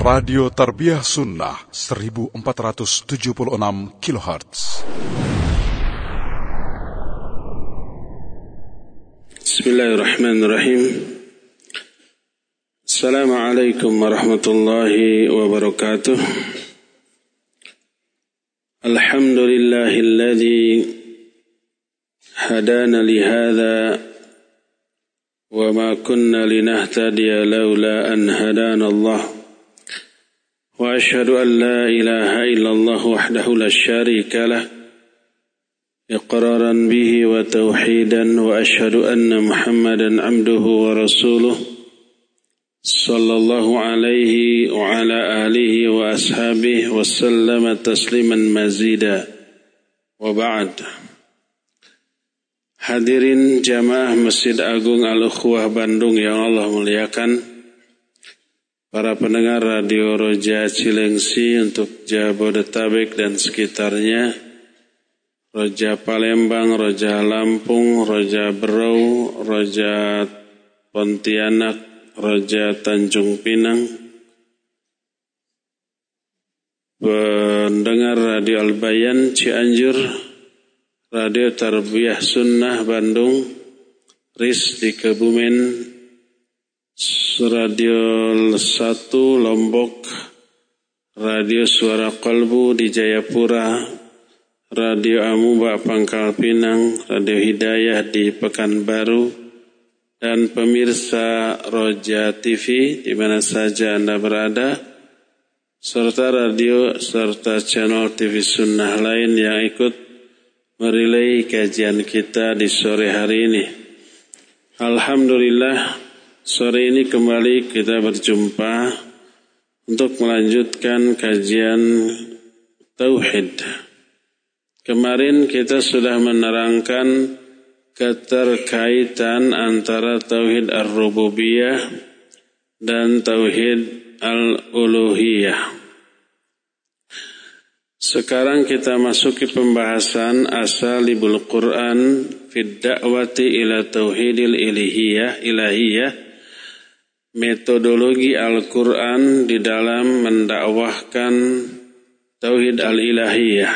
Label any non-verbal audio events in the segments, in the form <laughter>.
Radio Tarbiyah Sunnah 1476 kHz. Bismillahirrahmanirrahim. Assalamualaikum warahmatullahi wabarakatuh. Alhamdulillahilladzi hadana li hadza وما كنا لنهتدي لولا أن هدانا الله وأشهد أن لا إله إلا الله وحده لا شريك له إقرارا به وتوحيدا وأشهد أن محمدا عبده ورسوله صلى الله عليه وعلى آله وأصحابه وسلم تسليما مزيدا. وبعد Hadirin jamaah Masjid Agung Al-Ukhwah Bandung yang Allah muliakan Para pendengar Radio Roja Cilengsi untuk Jabodetabek dan sekitarnya Roja Palembang, Roja Lampung, Roja Berau, Roja Pontianak, Roja Tanjung Pinang. Pendengar Radio Albayan Cianjur Radio Tarbiyah Sunnah Bandung, RIS di Kebumen, Radio 1 Lombok, Radio Suara Kolbu di Jayapura, Radio Amuba Pangkal Pinang, Radio Hidayah di Pekanbaru, dan pemirsa Roja TV di mana saja Anda berada, serta radio serta channel TV Sunnah lain yang ikut merilai kajian kita di sore hari ini. Alhamdulillah, sore ini kembali kita berjumpa untuk melanjutkan kajian Tauhid. Kemarin kita sudah menerangkan keterkaitan antara Tauhid Ar-Rububiyah dan Tauhid Al-Uluhiyah. Sekarang kita masuki pembahasan asalibul Quran fid da'wati ila tauhidil ilahiyah ilahiyah metodologi Al-Quran di dalam mendakwahkan tauhid al-ilahiyah.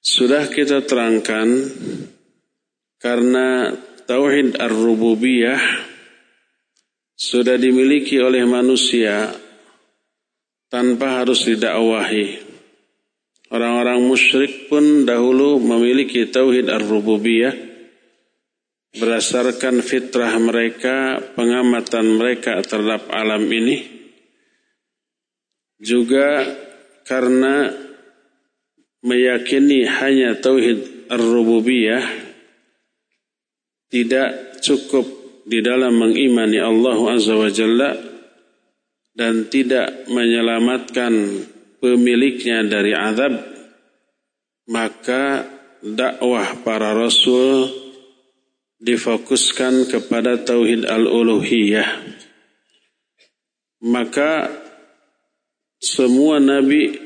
Sudah kita terangkan karena tauhid ar-rububiyah sudah dimiliki oleh manusia tanpa harus didakwahi. Orang-orang musyrik pun dahulu memiliki tauhid ar-rububiyah berdasarkan fitrah mereka, pengamatan mereka terhadap alam ini. Juga karena meyakini hanya tauhid ar-rububiyah tidak cukup di dalam mengimani Allah Azza wa Jalla dan tidak menyelamatkan pemiliknya dari azab, maka dakwah para rasul difokuskan kepada tauhid al-uluhiyah. Maka semua nabi,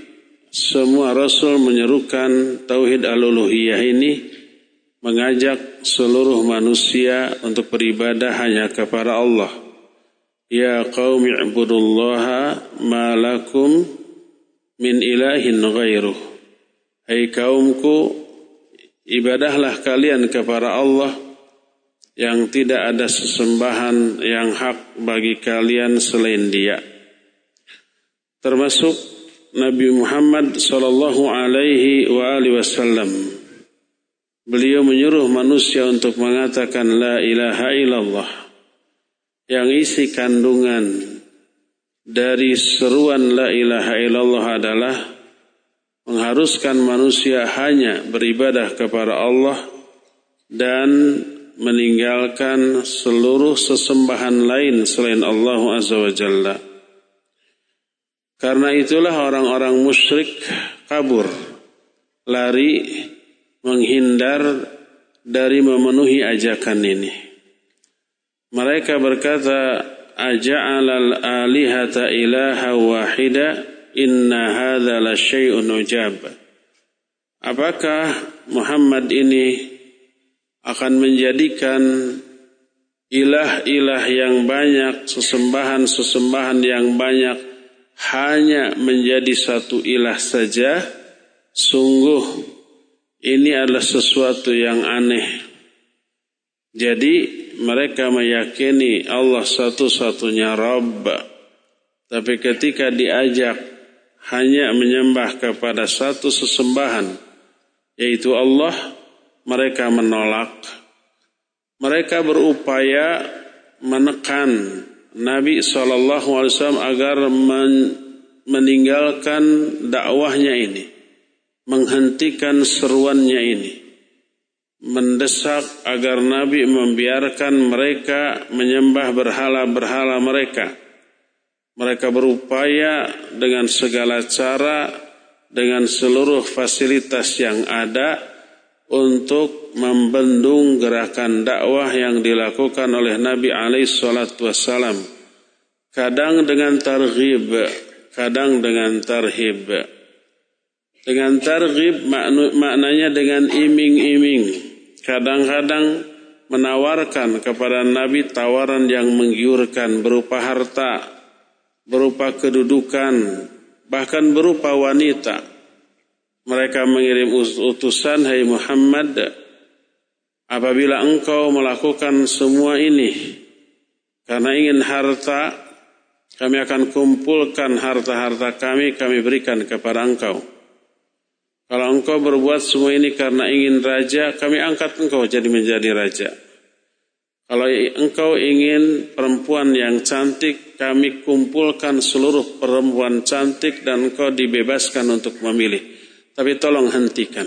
semua rasul menyerukan tauhid al-uluhiyah ini mengajak seluruh manusia untuk beribadah hanya kepada Allah Ya qaumi ibudullaha ma lakum min ilahin ghairuh. Hai kaumku, ibadahlah kalian kepada Allah yang tidak ada sesembahan yang hak bagi kalian selain Dia. Termasuk Nabi Muhammad sallallahu alaihi wa alihi wasallam. Beliau menyuruh manusia untuk mengatakan la ilaha illallah yang isi kandungan dari seruan la ilaha illallah adalah mengharuskan manusia hanya beribadah kepada Allah dan meninggalkan seluruh sesembahan lain selain Allah Azza wa Jalla. Karena itulah orang-orang musyrik kabur, lari, menghindar dari memenuhi ajakan ini. Mereka berkata, Aja'alal alihata ilaha wahida inna hadha la ujab. Apakah Muhammad ini akan menjadikan ilah-ilah yang banyak, sesembahan-sesembahan yang banyak hanya menjadi satu ilah saja, sungguh ini adalah sesuatu yang aneh. Jadi mereka meyakini Allah satu-satunya Rabb. Tapi ketika diajak hanya menyembah kepada satu sesembahan, yaitu Allah, mereka menolak. Mereka berupaya menekan Nabi SAW agar meninggalkan dakwahnya ini menghentikan seruannya ini mendesak agar Nabi membiarkan mereka menyembah berhala-berhala mereka. Mereka berupaya dengan segala cara, dengan seluruh fasilitas yang ada untuk membendung gerakan dakwah yang dilakukan oleh Nabi alaihi salatu. Kadang dengan targhib, kadang dengan tarhib. Dengan targhib maknanya dengan iming-iming. Kadang-kadang menawarkan kepada Nabi tawaran yang menggiurkan berupa harta, berupa kedudukan, bahkan berupa wanita. Mereka mengirim utusan, Hai Muhammad, apabila engkau melakukan semua ini, karena ingin harta, kami akan kumpulkan harta-harta kami, kami berikan kepada engkau. Kalau engkau berbuat semua ini karena ingin raja, kami angkat engkau jadi menjadi raja. Kalau engkau ingin perempuan yang cantik, kami kumpulkan seluruh perempuan cantik dan engkau dibebaskan untuk memilih. Tapi tolong hentikan.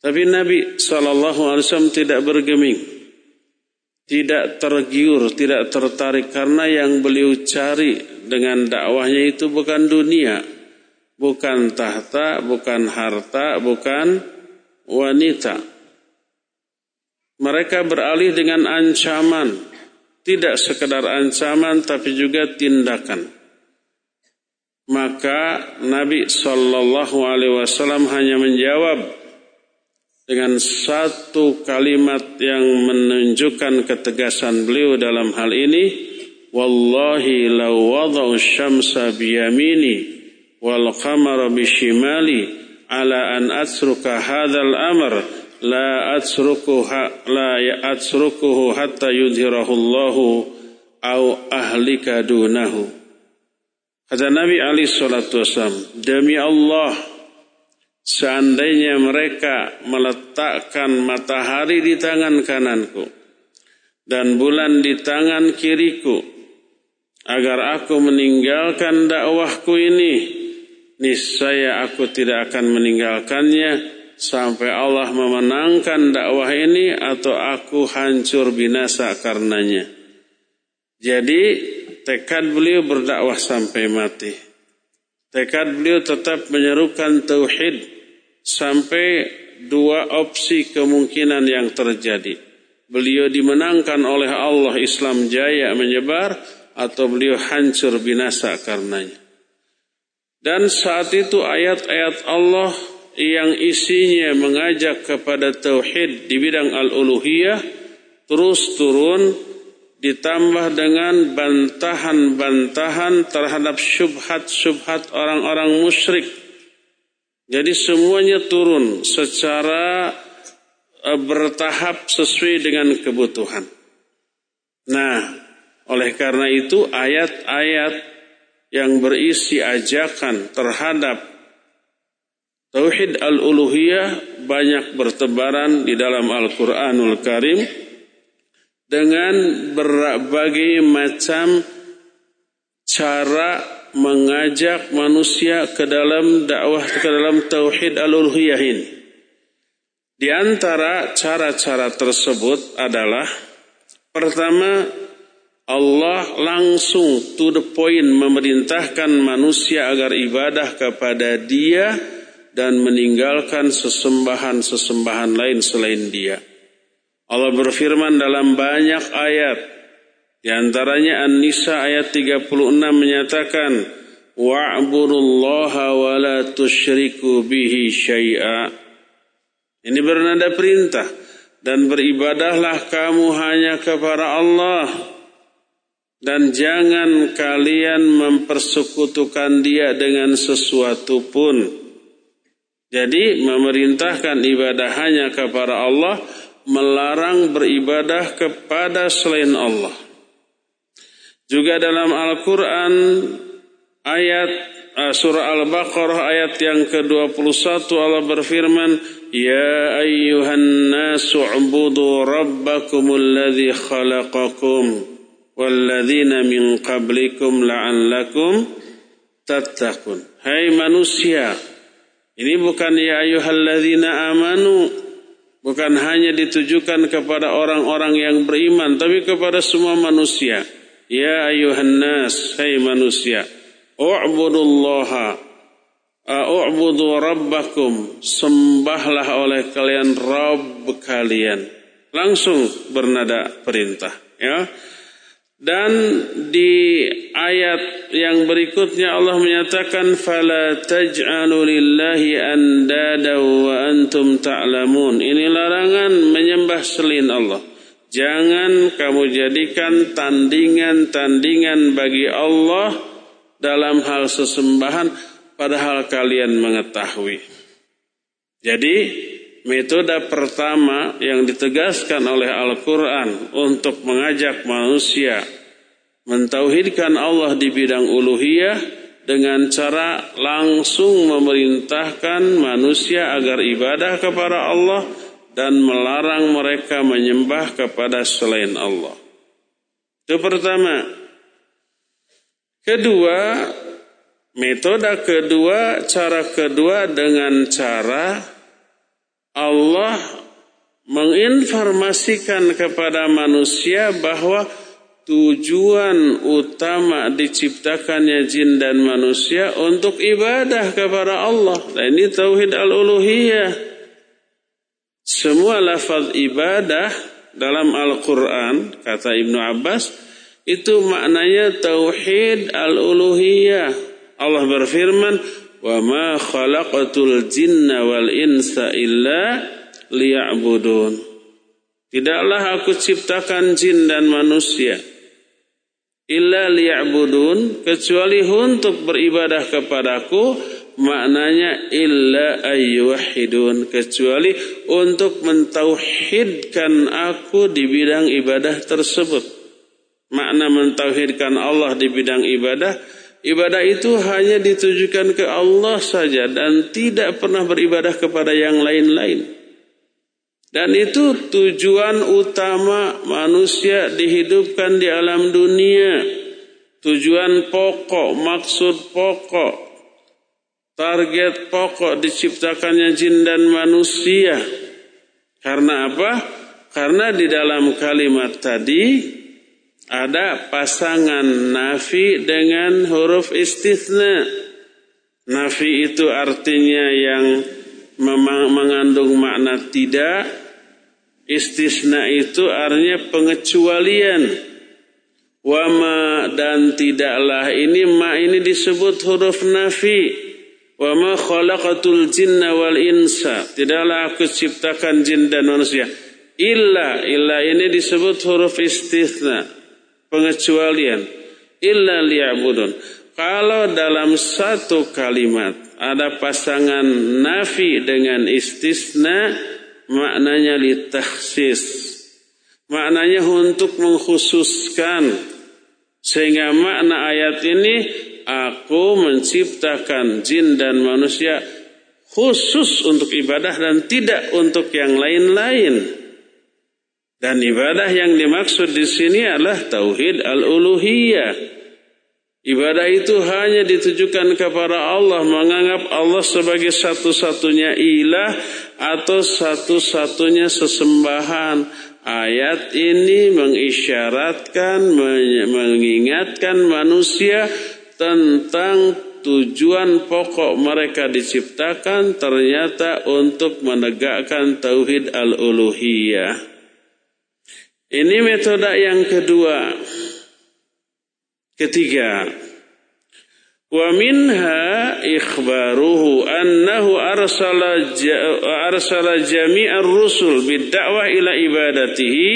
Tapi Nabi SAW tidak bergeming, tidak tergiur, tidak tertarik karena yang beliau cari dengan dakwahnya itu bukan dunia, bukan tahta, bukan harta, bukan wanita. Mereka beralih dengan ancaman, tidak sekedar ancaman tapi juga tindakan. Maka Nabi Shallallahu Alaihi Wasallam hanya menjawab dengan satu kalimat yang menunjukkan ketegasan beliau dalam hal ini. Wallahi law wada'u syamsa biyamini wal qamara bishimali ala an atruka hadzal amr la atruku la atrukuhu hatta yudhirahu Allah au ahlika dunahu kata Nabi Ali salatu wasallam demi Allah seandainya mereka meletakkan matahari di tangan kananku dan bulan di tangan kiriku agar aku meninggalkan dakwahku ini niscaya aku tidak akan meninggalkannya sampai Allah memenangkan dakwah ini atau aku hancur binasa karenanya. Jadi tekad beliau berdakwah sampai mati. Tekad beliau tetap menyerukan tauhid sampai dua opsi kemungkinan yang terjadi. Beliau dimenangkan oleh Allah Islam jaya menyebar atau beliau hancur binasa karenanya. Dan saat itu ayat-ayat Allah yang isinya mengajak kepada tauhid di bidang al-uluhiyah terus turun ditambah dengan bantahan-bantahan terhadap syubhat-syubhat orang-orang musyrik. Jadi semuanya turun secara eh, bertahap sesuai dengan kebutuhan. Nah, oleh karena itu ayat-ayat yang berisi ajakan terhadap Tauhid al-uluhiyah banyak bertebaran di dalam Al-Quranul Karim dengan berbagai macam cara mengajak manusia ke dalam dakwah ke dalam Tauhid al-uluhiyah ini. Di antara cara-cara tersebut adalah pertama Allah langsung to the point memerintahkan manusia agar ibadah kepada dia dan meninggalkan sesembahan-sesembahan lain selain dia. Allah berfirman dalam banyak ayat. Di antaranya An-Nisa ayat 36 menyatakan, Wa'budullaha wa la tusyriku bihi syai'a. Ini bernada perintah. dan beribadahlah kamu hanya kepada Allah dan jangan kalian mempersekutukan dia dengan sesuatu pun. Jadi memerintahkan ibadah hanya kepada Allah, melarang beribadah kepada selain Allah. Juga dalam Al-Quran ayat uh, surah Al-Baqarah ayat yang ke-21 Allah berfirman, Ya ayyuhan nasu ubudu rabbakumul ladzi khalaqakum walladzina min qablikum la'allakum tattaqun. Hai manusia, ini bukan ya ayyuhalladzina amanu, bukan hanya ditujukan kepada orang-orang yang beriman, tapi kepada semua manusia. Ya ayuhan nas, hai manusia, u'budullaha A'budu rabbakum Sembahlah oleh kalian Rabb kalian Langsung bernada perintah ya. Dan di ayat yang berikutnya Allah menyatakan fala taj'alu lillahi andada wa antum ta'lamun. Ini larangan menyembah selain Allah. Jangan kamu jadikan tandingan-tandingan bagi Allah dalam hal sesembahan padahal kalian mengetahui. Jadi metode pertama yang ditegaskan oleh Al-Quran untuk mengajak manusia mentauhidkan Allah di bidang uluhiyah dengan cara langsung memerintahkan manusia agar ibadah kepada Allah dan melarang mereka menyembah kepada selain Allah. Itu pertama. Kedua, Metode kedua, cara kedua dengan cara Allah menginformasikan kepada manusia bahwa tujuan utama diciptakannya jin dan manusia untuk ibadah kepada Allah. Dan ini tauhid al-uluhiyah. Semua lafaz ibadah dalam Al-Quran, kata Ibnu Abbas, itu maknanya tauhid al-uluhiyah Allah berfirman, "Wa ma khalaqatul jinna wal insa illa liya'budun." Tidaklah aku ciptakan jin dan manusia illa liya'budun kecuali untuk beribadah kepadaku maknanya illa ayyuhidun kecuali untuk mentauhidkan aku di bidang ibadah tersebut makna mentauhidkan Allah di bidang ibadah Ibadah itu hanya ditujukan ke Allah saja dan tidak pernah beribadah kepada yang lain-lain. Dan itu tujuan utama manusia dihidupkan di alam dunia. Tujuan pokok, maksud pokok, target pokok diciptakannya jin dan manusia. Karena apa? Karena di dalam kalimat tadi ada pasangan nafi dengan huruf istisna. Nafi itu artinya yang mengandung makna tidak. Istisna itu artinya pengecualian. Wama dan tidaklah ini ma ini disebut huruf nafi. Wama khalaqatul jinna wal insa. Tidaklah aku ciptakan jin dan manusia. Illa, illa ini disebut huruf istisna pengecualian illa liya'budun. Kalau dalam satu kalimat ada pasangan nafi dengan istisna maknanya litakhsis. Maknanya untuk mengkhususkan sehingga makna ayat ini aku menciptakan jin dan manusia khusus untuk ibadah dan tidak untuk yang lain-lain. Dan ibadah yang dimaksud di sini adalah tauhid al-uluhiyah. Ibadah itu hanya ditujukan kepada Allah, menganggap Allah sebagai satu-satunya ilah atau satu-satunya sesembahan. Ayat ini mengisyaratkan, mengingatkan manusia tentang tujuan pokok mereka diciptakan ternyata untuk menegakkan tauhid al-uluhiyah. Ini metode yang kedua. Ketiga, Wa minha ikhbaruhu annahu arsala arsala jami'ar rusul bid-da'wah ila ibadatihi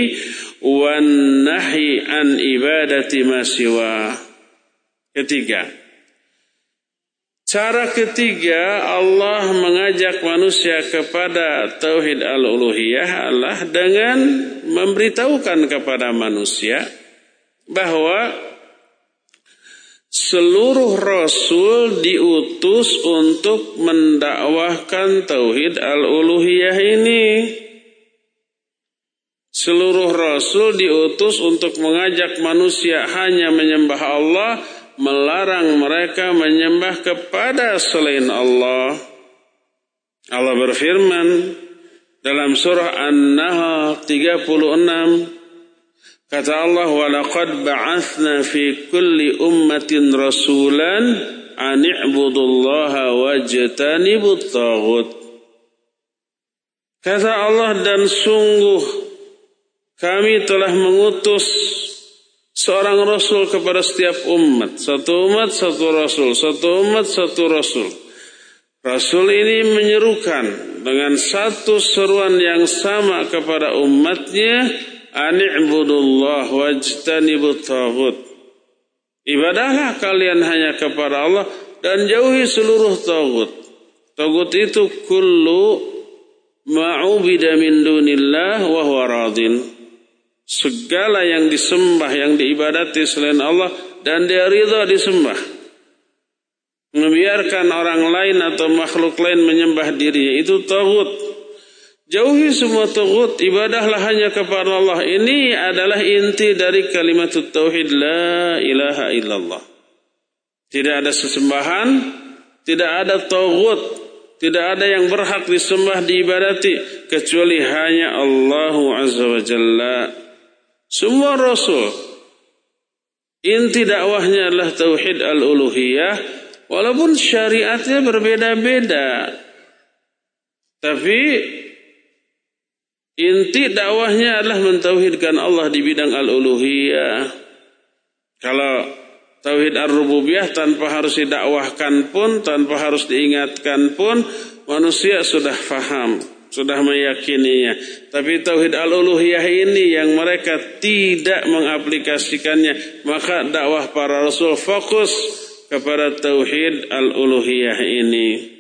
wan nahi an ibadati ma siwa. Ketiga, Cara ketiga Allah mengajak manusia kepada tauhid al-uluhiyah Allah dengan memberitahukan kepada manusia bahwa seluruh rasul diutus untuk mendakwahkan tauhid al-uluhiyah ini. Seluruh rasul diutus untuk mengajak manusia hanya menyembah Allah, melarang mereka menyembah kepada selain Allah. Allah berfirman dalam surah An-Nahl 36 kata Allah wa laqad ba'athna fi kulli ummatin rasulan an i'budullaha wajtanibut taghut. Kata Allah dan sungguh kami telah mengutus seorang rasul kepada setiap umat. Satu umat, satu rasul. Satu umat, satu rasul. Rasul ini menyerukan dengan satu seruan yang sama kepada umatnya Ani'budullah wajtanibut taghut. Ibadahlah kalian hanya kepada Allah dan jauhi seluruh tagut. Tagut itu kullu ma'ubida min dunillah wa huwa radin. Segala yang disembah, yang diibadati selain Allah dan dia ridha disembah. Membiarkan orang lain atau makhluk lain menyembah dirinya itu tagut. Jauhi semua tagut, ibadahlah hanya kepada Allah. Ini adalah inti dari kalimat tauhid la ilaha illallah. Tidak ada sesembahan, tidak ada tagut, tidak ada yang berhak disembah diibadati kecuali hanya Allah Azza wa Jalla. Semua rasul inti dakwahnya adalah tauhid al-uluhiyah walaupun syariatnya berbeda-beda. Tapi Inti dakwahnya adalah mentauhidkan Allah di bidang al-uluhiyah. Kalau tauhid ar-rububiyah tanpa harus didakwahkan pun, tanpa harus diingatkan pun, manusia sudah faham, sudah meyakininya. Tapi tauhid al-uluhiyah ini yang mereka tidak mengaplikasikannya, maka dakwah para rasul fokus kepada tauhid al-uluhiyah ini.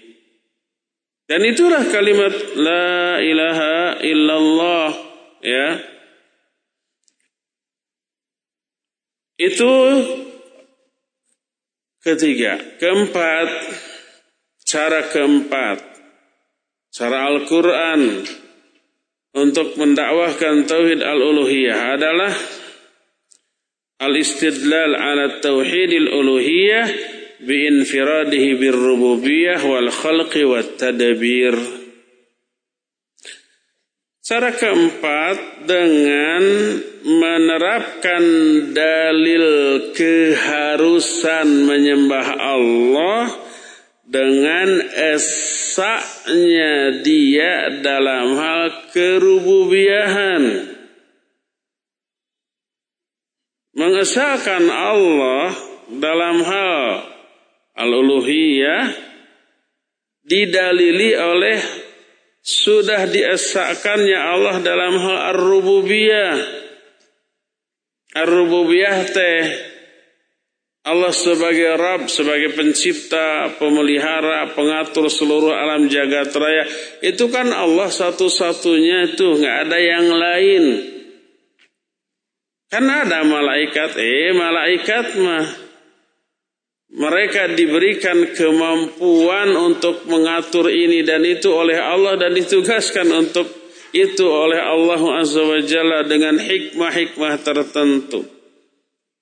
Dan itulah kalimat la ilaha illallah ya. Itu ketiga. Keempat, cara keempat, cara Al-Quran untuk mendakwahkan tauhid al-uluhiyah adalah al-istidlal ala tauhidil uluhiyah biinfiradihi birrububiyah wal khalqi wat tadabir. Cara keempat dengan menerapkan dalil keharusan menyembah Allah dengan esaknya dia dalam hal kerububiahan. Mengesahkan Allah dalam hal al-uluhiyah didalili oleh sudah diesakannya Allah dalam hal ar-rububiyah. Ar-rububiyah teh Allah sebagai Rabb, sebagai pencipta, pemelihara, pengatur seluruh alam jagat raya. Itu kan Allah satu-satunya itu, nggak ada yang lain. Kan ada malaikat, eh malaikat mah mereka diberikan kemampuan untuk mengatur ini dan itu oleh Allah dan ditugaskan untuk itu oleh Allah Azza wa Jalla dengan hikmah-hikmah tertentu.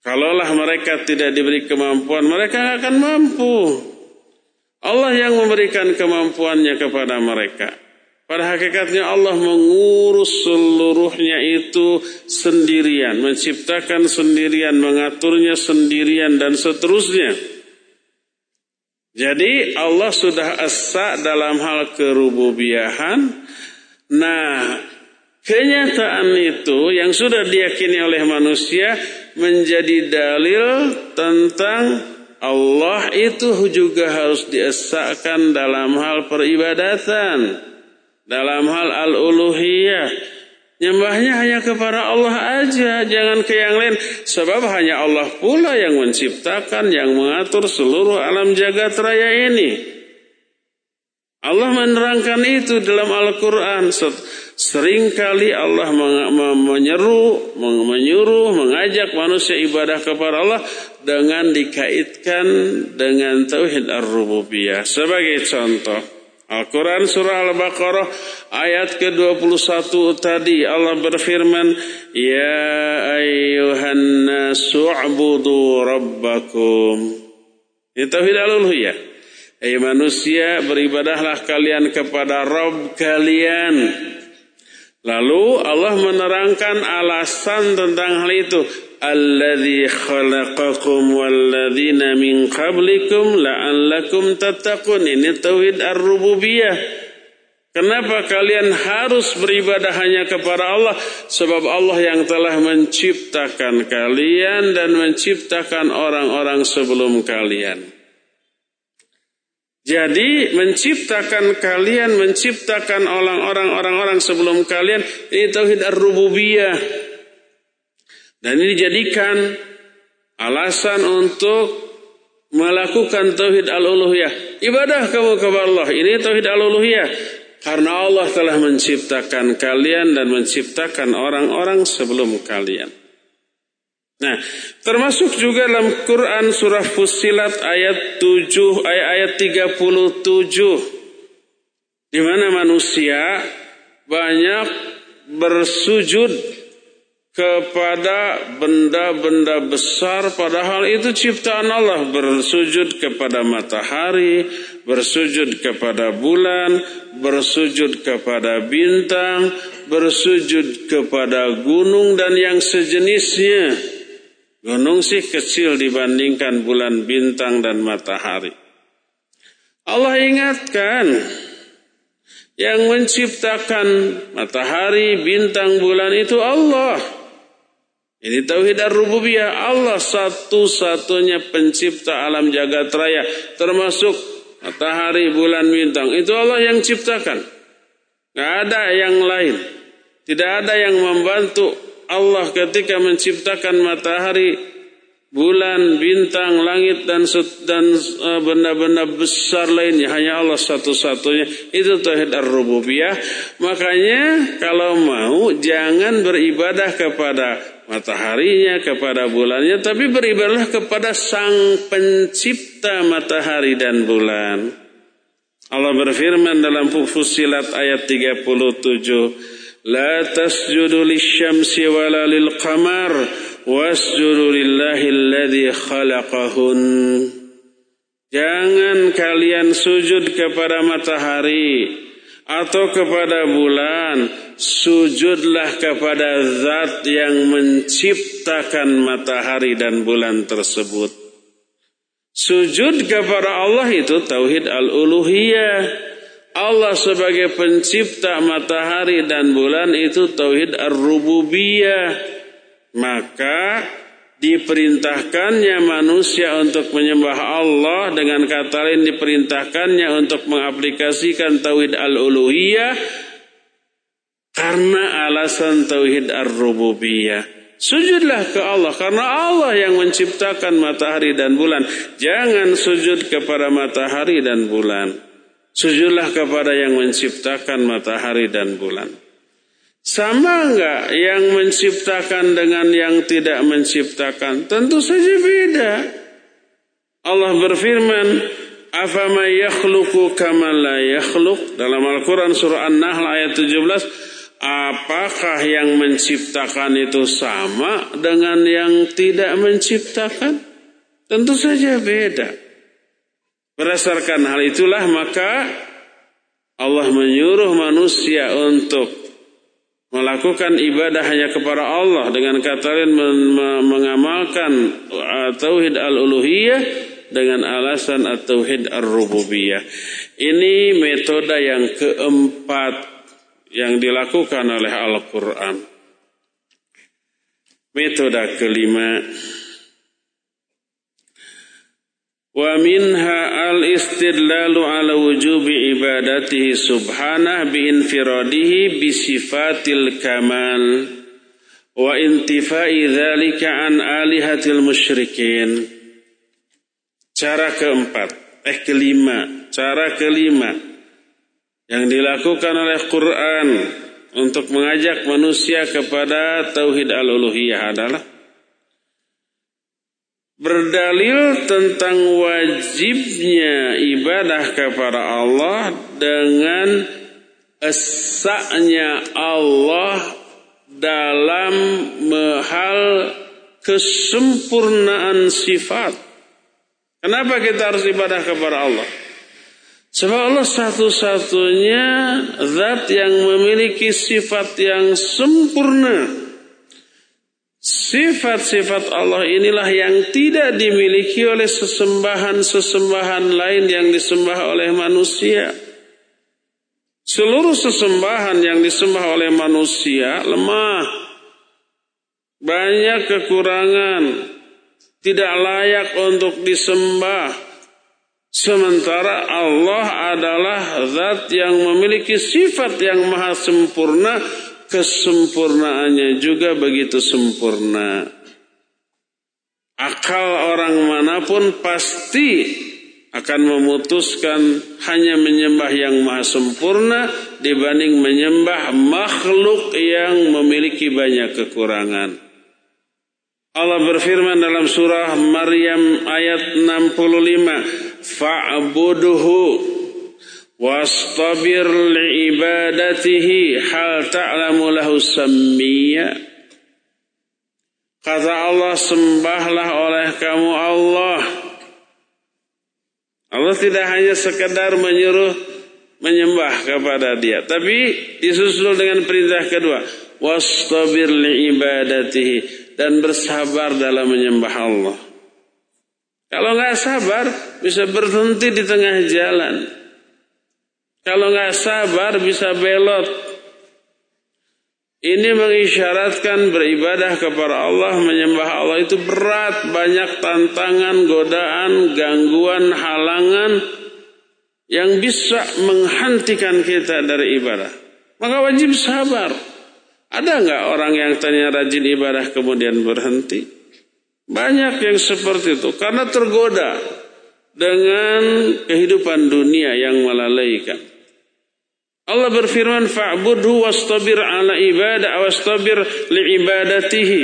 Kalaulah mereka tidak diberi kemampuan, mereka akan mampu. Allah yang memberikan kemampuannya kepada mereka. Pada hakikatnya Allah mengurus seluruhnya itu sendirian, menciptakan sendirian, mengaturnya sendirian dan seterusnya. Jadi Allah sudah esa dalam hal kerububiahan. Nah, kenyataan itu yang sudah diyakini oleh manusia menjadi dalil tentang Allah itu juga harus diesakan dalam hal peribadatan, dalam hal al-uluhiyah. Nyembahnya hanya kepada Allah aja, jangan ke yang lain. Sebab hanya Allah pula yang menciptakan, yang mengatur seluruh alam jagat raya ini. Allah menerangkan itu dalam Al-Quran. Seringkali Allah menyeru, menyuruh, mengajak manusia ibadah kepada Allah dengan dikaitkan dengan Tauhid Ar-Rububiyah. Sebagai contoh, Al-Quran Surah Al-Baqarah ayat ke-21 tadi Allah berfirman, Ya ayyuhan nasu'budu rabbakum. Ini Tauhid Al-Uluhiyah. Hai manusia, beribadahlah kalian kepada Rob kalian. Lalu Allah menerangkan alasan tentang hal itu. Alladhi khalaqakum walladzina min qablikum la'allakum tattaqun. Ini tauhid ar-rububiyah. Kenapa kalian harus beribadah hanya kepada Allah? Sebab Allah yang telah menciptakan kalian dan menciptakan orang-orang sebelum kalian. Jadi menciptakan kalian, menciptakan orang-orang orang-orang sebelum kalian ini tauhid ar-rububiyah. Dan ini dijadikan alasan untuk melakukan tauhid al-uluhiyah. Ibadah kamu kepada Allah, ini tauhid al-uluhiyah. Karena Allah telah menciptakan kalian dan menciptakan orang-orang sebelum kalian. Nah, termasuk juga dalam Quran surah Fusilat ayat 7 ayat 37 di mana manusia banyak bersujud kepada benda-benda besar padahal itu ciptaan Allah. Bersujud kepada matahari bersujud kepada bulan bersujud kepada bintang bersujud kepada gunung dan yang sejenisnya Gunung sih kecil dibandingkan bulan bintang dan matahari. Allah ingatkan yang menciptakan matahari, bintang, bulan itu Allah. Ini tauhid ar-rububiyah. Allah satu-satunya pencipta alam jagat raya termasuk matahari, bulan, bintang. Itu Allah yang ciptakan. Gak ada yang lain. Tidak ada yang membantu Allah ketika menciptakan matahari, bulan, bintang, langit dan dan eh, benda-benda besar lainnya hanya Allah satu-satunya. Itu tauhid ar-rububiyah. Makanya kalau mau jangan beribadah kepada mataharinya, kepada bulannya, tapi beribadahlah kepada Sang Pencipta matahari dan bulan. Allah berfirman dalam Fusilat ayat 37 لا تسجدوا للشمس ولا للقمر واسجدوا لله الذي خلقهن Jangan kalian sujud kepada matahari atau kepada bulan, sujudlah kepada zat yang menciptakan matahari dan bulan tersebut. Sujud kepada Allah itu tauhid al-uluhiyah. Allah sebagai pencipta matahari dan bulan itu tauhid ar-rububiyah. Maka diperintahkannya manusia untuk menyembah Allah dengan kata lain diperintahkannya untuk mengaplikasikan tauhid al-uluhiyah karena alasan tauhid ar-rububiyah. Sujudlah ke Allah karena Allah yang menciptakan matahari dan bulan. Jangan sujud kepada matahari dan bulan. Sujudlah kepada yang menciptakan matahari dan bulan. Sama enggak yang menciptakan dengan yang tidak menciptakan? Tentu saja beda. Allah berfirman, "Afama yakhluqu kama la yakhluq?" Dalam Al-Qur'an surah An-Nahl ayat 17, apakah yang menciptakan itu sama dengan yang tidak menciptakan? Tentu saja beda. Berdasarkan hal itulah maka Allah menyuruh manusia untuk melakukan ibadah hanya kepada Allah dengan kata lain mengamalkan uh, tauhid al-uluhiyah dengan alasan tauhid ar-rububiyah. Ini metode yang keempat yang dilakukan oleh Al-Qur'an. Metode kelima Wa minha al-istidlalu ala wujubi ibadatihi subhanah bi infiradihi bi sifatil kamal wa intifai dzalika an alihatil musyrikin. Cara keempat, eh kelima, cara kelima yang dilakukan oleh Quran untuk mengajak manusia kepada tauhid al-uluhiyah adalah berdalil tentang wajibnya ibadah kepada Allah dengan esaknya Allah dalam hal kesempurnaan sifat. Kenapa kita harus ibadah kepada Allah? Sebab Allah satu-satunya zat yang memiliki sifat yang sempurna. Sifat-sifat Allah inilah yang tidak dimiliki oleh sesembahan-sesembahan lain yang disembah oleh manusia. Seluruh sesembahan yang disembah oleh manusia lemah, banyak kekurangan, tidak layak untuk disembah. Sementara Allah adalah zat yang memiliki sifat yang maha sempurna kesempurnaannya juga begitu sempurna. Akal orang mana pun pasti akan memutuskan hanya menyembah yang maha sempurna dibanding menyembah makhluk yang memiliki banyak kekurangan. Allah berfirman dalam surah Maryam ayat 65, "Fa'buduhu wastabir liibadatihi hal ta'lamu lahu sammiya. Kata Allah sembahlah oleh kamu Allah. Allah tidak hanya sekedar menyuruh menyembah kepada dia tapi disusul dengan perintah kedua. Wastabir liibadatihi dan bersabar dalam menyembah Allah. Kalau nggak sabar bisa berhenti di tengah jalan kalau nggak sabar bisa belot. Ini mengisyaratkan beribadah kepada Allah, menyembah Allah itu berat, banyak tantangan, godaan, gangguan, halangan yang bisa menghentikan kita dari ibadah. Maka wajib sabar. Ada nggak orang yang tanya rajin ibadah kemudian berhenti? Banyak yang seperti itu karena tergoda dengan kehidupan dunia yang melalaikan. Allah berfirman fa'budhu wastabir ala ibadah wastabir liibadatihi.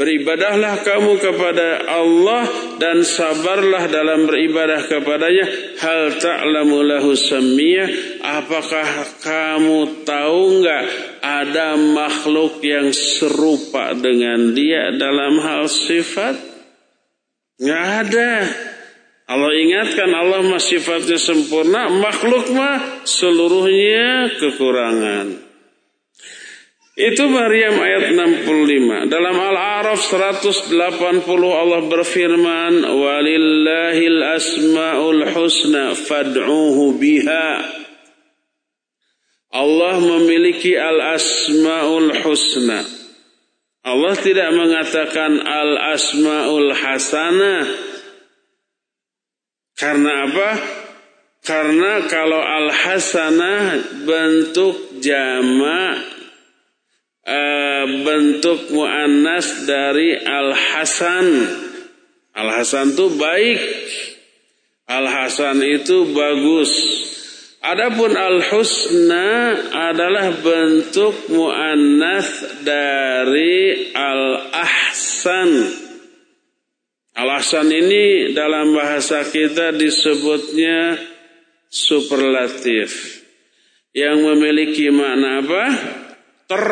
Beribadahlah kamu kepada Allah dan sabarlah dalam beribadah kepadanya. Hal ta'lamu lahu samiyah. Apakah kamu tahu enggak ada makhluk yang serupa dengan dia dalam hal sifat? Enggak ada. Allah ingatkan Allah mah sifatnya sempurna, makhluk mah seluruhnya kekurangan. Itu Maryam ayat 65. Dalam Al-A'raf 180 Allah berfirman, "Walillahil asmaul husna fad'uhu biha." Allah memiliki al-asmaul husna. Allah tidak mengatakan al-asmaul hasanah karena apa? Karena kalau al-hasanah bentuk jama uh, bentuk muannas dari al-hasan. Al-hasan itu baik. Al-hasan itu bagus. Adapun al-husna adalah bentuk muannas dari al-ahsan. Alasan ini dalam bahasa kita disebutnya superlatif. Yang memiliki makna apa? Ter.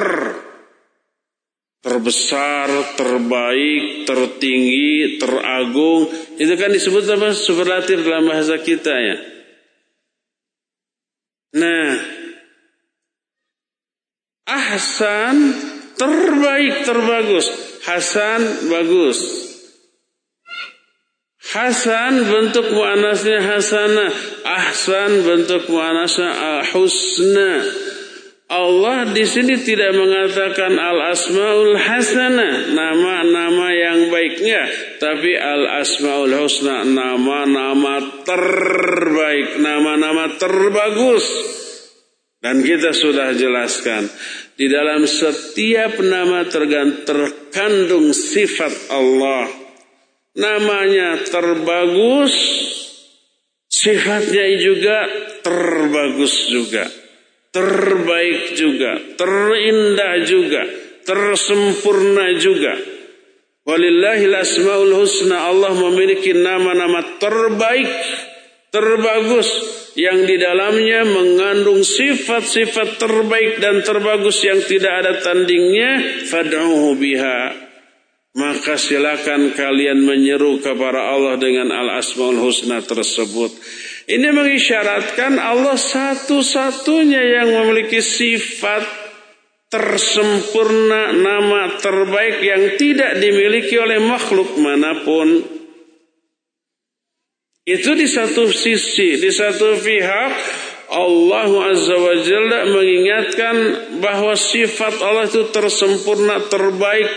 Terbesar, terbaik, tertinggi, teragung. Itu kan disebut apa? Superlatif dalam bahasa kita ya. Nah, ahsan terbaik, terbagus. Hasan bagus. Hasan bentuk muannasnya hasana, ahsan bentuk muannasnya husna. Allah di sini tidak mengatakan al asmaul hasana nama-nama yang baiknya, tapi al asmaul husna nama-nama terbaik, nama-nama terbagus. Dan kita sudah jelaskan di dalam setiap nama terkandung sifat Allah. Namanya terbagus, sifatnya juga terbagus juga terbaik juga, terindah juga, tersempurna juga. Walillahil asmaul husna Allah memiliki nama-nama terbaik, terbagus yang di dalamnya mengandung sifat-sifat terbaik dan terbagus yang tidak ada tandingnya. Fad'uhu biha maka silakan kalian menyeru kepada Allah dengan al-asmaul husna tersebut. Ini mengisyaratkan Allah satu-satunya yang memiliki sifat tersempurna nama terbaik yang tidak dimiliki oleh makhluk mana pun. Itu di satu sisi, di satu pihak Allah Azza wa Jalla mengingatkan bahwa sifat Allah itu tersempurna, terbaik,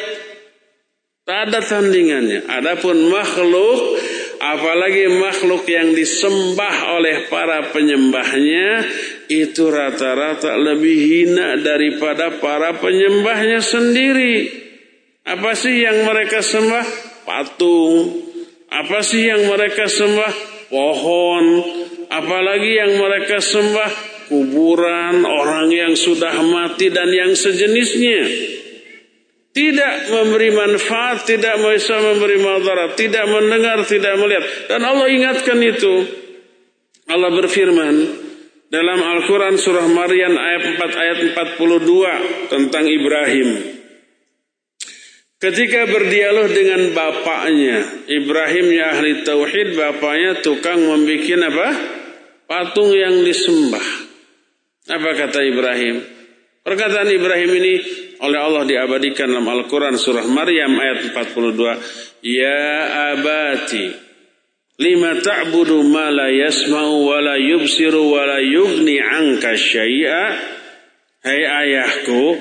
Tak ada tandingannya. Adapun makhluk, apalagi makhluk yang disembah oleh para penyembahnya, itu rata-rata lebih hina daripada para penyembahnya sendiri. Apa sih yang mereka sembah? Patung. Apa sih yang mereka sembah? Pohon. Apalagi yang mereka sembah? Kuburan, orang yang sudah mati dan yang sejenisnya tidak memberi manfaat, tidak bisa memberi madarat, tidak mendengar, tidak melihat. Dan Allah ingatkan itu. Allah berfirman dalam Al-Quran surah Maryam ayat 4 ayat 42 tentang Ibrahim. Ketika berdialog dengan bapaknya, Ibrahim ya ahli tauhid, bapaknya tukang membuat apa? Patung yang disembah. Apa kata Ibrahim? Perkataan Ibrahim ini oleh Allah diabadikan dalam Al-Quran surah Maryam ayat 42. Ya abati lima ta'budu ma la yasma'u wa la yubsiru wa la yugni anka syai'a. Hai ayahku,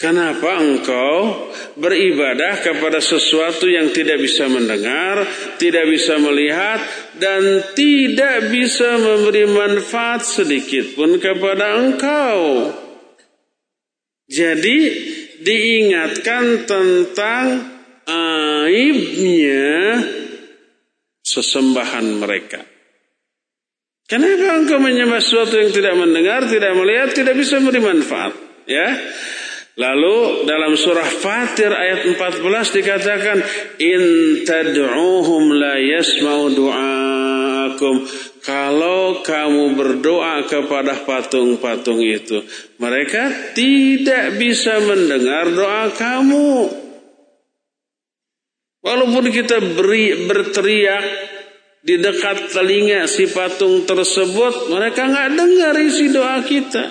kenapa engkau beribadah kepada sesuatu yang tidak bisa mendengar, tidak bisa melihat, dan tidak bisa memberi manfaat sedikit pun kepada engkau? Jadi diingatkan tentang aibnya sesembahan mereka. Kenapa engkau menyembah sesuatu yang tidak mendengar, tidak melihat, tidak bisa memberi manfaat? Ya. Lalu dalam surah Fatir ayat 14 dikatakan in tad'uhum la yasma'u du'akum kalau kamu berdoa kepada patung-patung itu, mereka tidak bisa mendengar doa kamu. Walaupun kita beri, berteriak di dekat telinga si patung tersebut, mereka nggak dengar isi doa kita.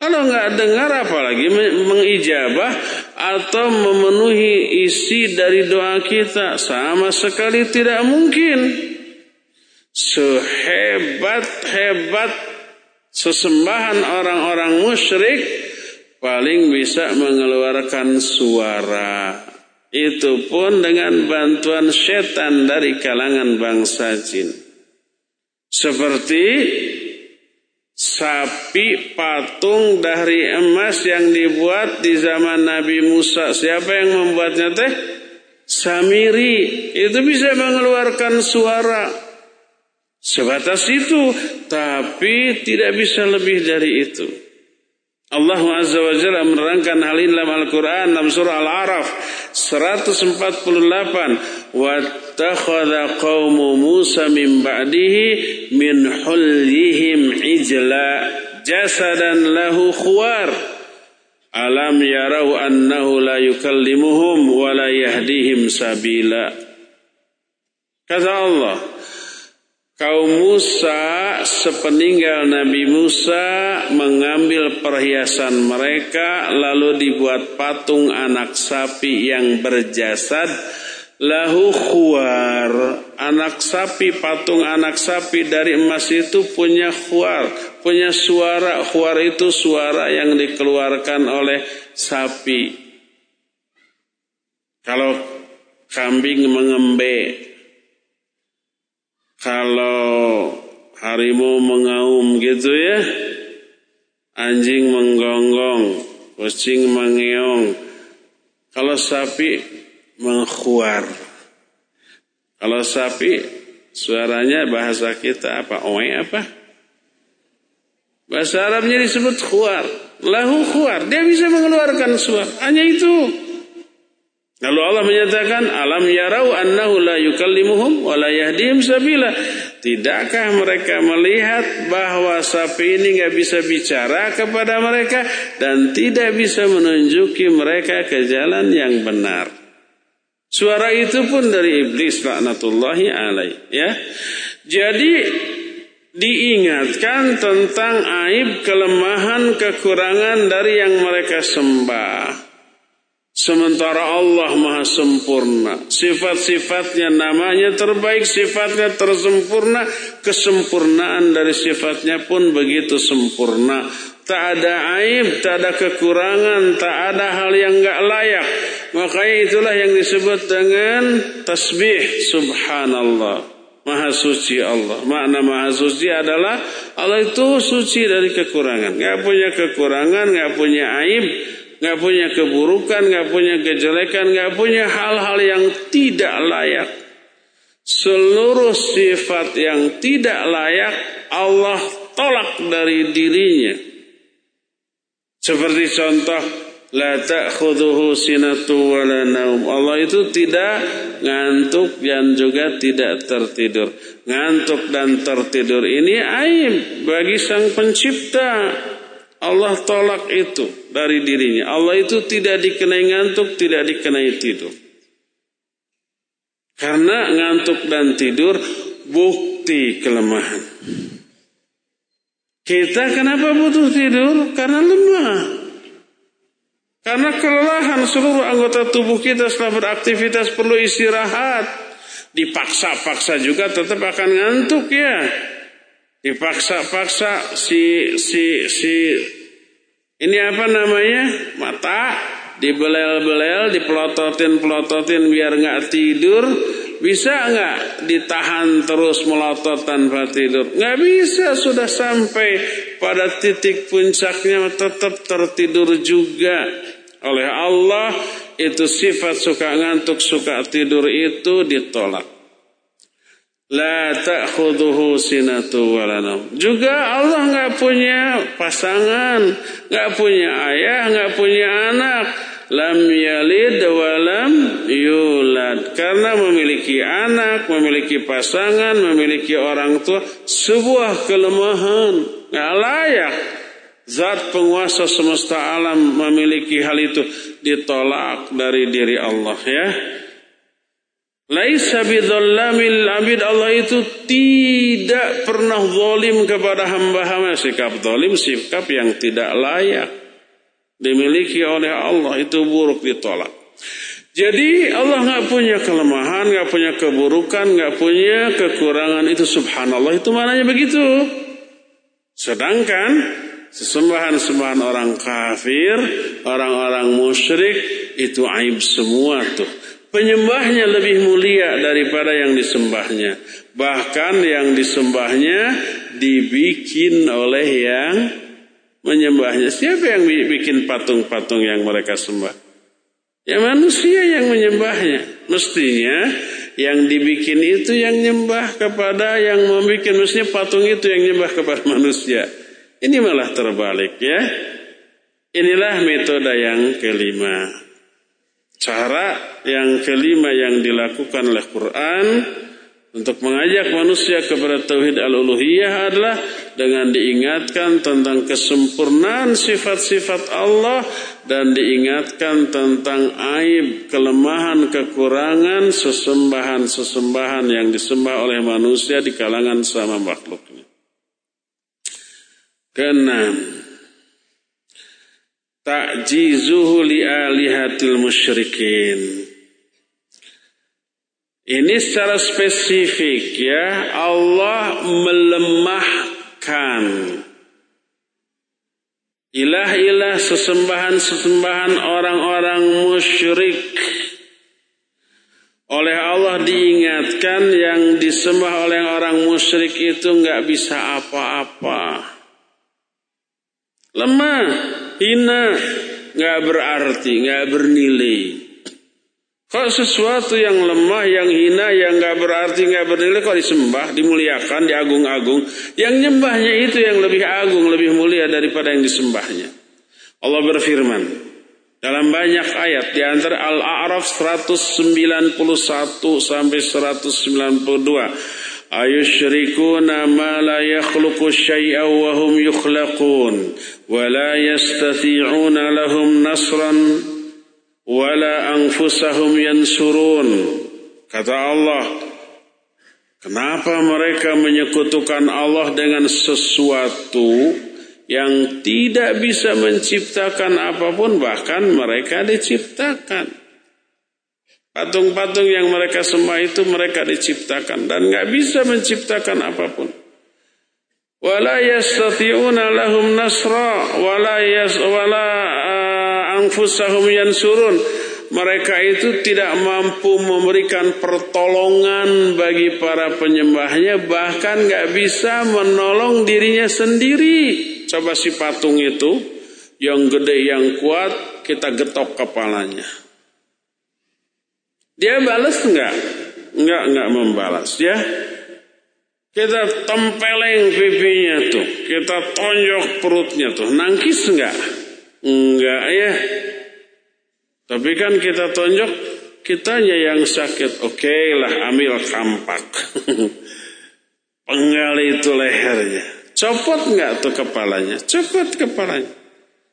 Kalau nggak dengar apalagi mengijabah atau memenuhi isi dari doa kita sama sekali tidak mungkin sehebat-hebat sesembahan orang-orang musyrik paling bisa mengeluarkan suara. Itu pun dengan bantuan setan dari kalangan bangsa jin. Seperti sapi patung dari emas yang dibuat di zaman Nabi Musa. Siapa yang membuatnya teh? Samiri. Itu bisa mengeluarkan suara. Sebatas itu, tapi tidak bisa lebih dari itu. Allah Azza wa Jalla menerangkan hal ini dalam Al-Quran dalam surah Al-Araf 148 wattakhadha qaumu Musa min ba'dihi min hullihim ijla jasadan lahu khuwar. Alam yarau annahu la yukallimuhum wa la yahdihim sabila. Kata Allah Kaum Musa sepeninggal Nabi Musa mengambil perhiasan mereka lalu dibuat patung anak sapi yang berjasad. Lahu khuar. Anak sapi patung anak sapi dari emas itu punya khuar. Punya suara. Khuar itu suara yang dikeluarkan oleh sapi. Kalau kambing mengembe kalau harimau mengaum gitu ya anjing menggonggong kucing mengeong kalau sapi mengkhuar. Kalau sapi suaranya bahasa kita apa? Oe apa? Bahasa Arabnya disebut khuar. Lahu khuar. Dia bisa mengeluarkan suara. Hanya itu. Lalu Allah menyatakan, Alam yarau annahu la yukallimuhum wa la yahdihim sabila. Tidakkah mereka melihat bahwa sapi ini nggak bisa bicara kepada mereka dan tidak bisa menunjuki mereka ke jalan yang benar. Suara itu pun dari iblis laknatullahi alaih ya. Jadi diingatkan tentang aib, kelemahan, kekurangan dari yang mereka sembah. Sementara Allah maha sempurna. Sifat-sifatnya namanya terbaik, sifatnya tersempurna. Kesempurnaan dari sifatnya pun begitu sempurna. Tak ada aib, tak ada kekurangan, tak ada hal yang gak layak. Makanya itulah yang disebut dengan tasbih subhanallah. Maha suci Allah. Makna maha suci adalah Allah itu suci dari kekurangan. Gak punya kekurangan, gak punya aib, gak punya keburukan, gak punya kejelekan, gak punya hal-hal yang tidak layak. Seluruh sifat yang tidak layak Allah tolak dari dirinya. Seperti contoh La ta'khudhuhu sinatu wala naum. Allah itu tidak ngantuk dan juga tidak tertidur. Ngantuk dan tertidur ini aib bagi sang pencipta. Allah tolak itu dari dirinya. Allah itu tidak dikenai ngantuk, tidak dikenai tidur. Karena ngantuk dan tidur bukti kelemahan. Kita kenapa butuh tidur? Karena lemah. Karena kelelahan seluruh anggota tubuh kita setelah beraktivitas perlu istirahat. Dipaksa-paksa juga tetap akan ngantuk ya. Dipaksa-paksa si si si ini apa namanya? Mata dibelel-belel, dipelototin-pelototin biar nggak tidur. Bisa nggak ditahan terus melotot tanpa tidur? Nggak bisa, sudah sampai pada titik puncaknya tetap tertidur juga oleh Allah itu sifat suka ngantuk, suka tidur itu ditolak. La ta'khudhuhu sinatu walanam. Juga Allah nggak punya pasangan, nggak punya ayah, nggak punya anak. Lam yalid walam yulad. Karena memiliki anak, memiliki pasangan, memiliki orang tua, sebuah kelemahan. Nggak layak Zat penguasa semesta alam memiliki hal itu ditolak dari diri Allah ya. Laisa abid Allah itu tidak pernah zalim kepada hamba-hamba sikap zalim sikap yang tidak layak dimiliki oleh Allah itu buruk ditolak. Jadi Allah nggak punya kelemahan, nggak punya keburukan, nggak punya kekurangan itu subhanallah itu maknanya begitu. Sedangkan Sesembahan-sembahan orang kafir, orang-orang musyrik itu aib semua tuh. Penyembahnya lebih mulia daripada yang disembahnya. Bahkan yang disembahnya dibikin oleh yang menyembahnya. Siapa yang bikin patung-patung yang mereka sembah? Ya manusia yang menyembahnya. Mestinya yang dibikin itu yang nyembah kepada yang membuat. Mestinya patung itu yang nyembah kepada manusia. Ini malah terbalik ya. Inilah metode yang kelima. Cara yang kelima yang dilakukan oleh Quran untuk mengajak manusia kepada tauhid al-uluhiyah adalah dengan diingatkan tentang kesempurnaan sifat-sifat Allah dan diingatkan tentang aib, kelemahan, kekurangan sesembahan-sesembahan yang disembah oleh manusia di kalangan sama makhluknya. Keenam, takjizuhu li alihatil musyrikin. Ini secara spesifik ya Allah melemahkan ilah-ilah sesembahan-sesembahan orang-orang musyrik. Oleh Allah diingatkan yang disembah oleh orang musyrik itu nggak bisa apa-apa. Lemah, hina, nggak berarti, nggak bernilai. Kok sesuatu yang lemah, yang hina, yang nggak berarti, nggak bernilai kok disembah, dimuliakan, diagung-agung. Yang nyembahnya itu yang lebih agung, lebih mulia daripada yang disembahnya. Allah berfirman dalam banyak ayat di antara Al-A'raf 191 sampai 192. La yakhluqu syai'an wa hum yukhlaqun wa la yastati'una lahum nasran wala anfusahum yansurun. Kata Allah, kenapa mereka menyekutukan Allah dengan sesuatu yang tidak bisa menciptakan apa pun bahkan mereka diciptakan. Patung-patung yang mereka sembah itu mereka diciptakan dan nggak bisa menciptakan apa pun. Wala yastati'una lahum nasra anfusahum yansurun. Mereka itu tidak mampu memberikan pertolongan bagi para penyembahnya, bahkan nggak bisa menolong dirinya sendiri. Coba si patung itu, yang gede, yang kuat, kita getok kepalanya. Dia balas enggak? Enggak, enggak membalas ya. Kita tempeleng pipinya tuh, kita tonjok perutnya tuh, nangkis enggak? Enggak ya. Tapi kan kita tonjok, kitanya yang sakit. Oke okay lah, ambil kampak. <laughs> Penggal itu lehernya. Copot enggak tuh kepalanya? Copot kepalanya.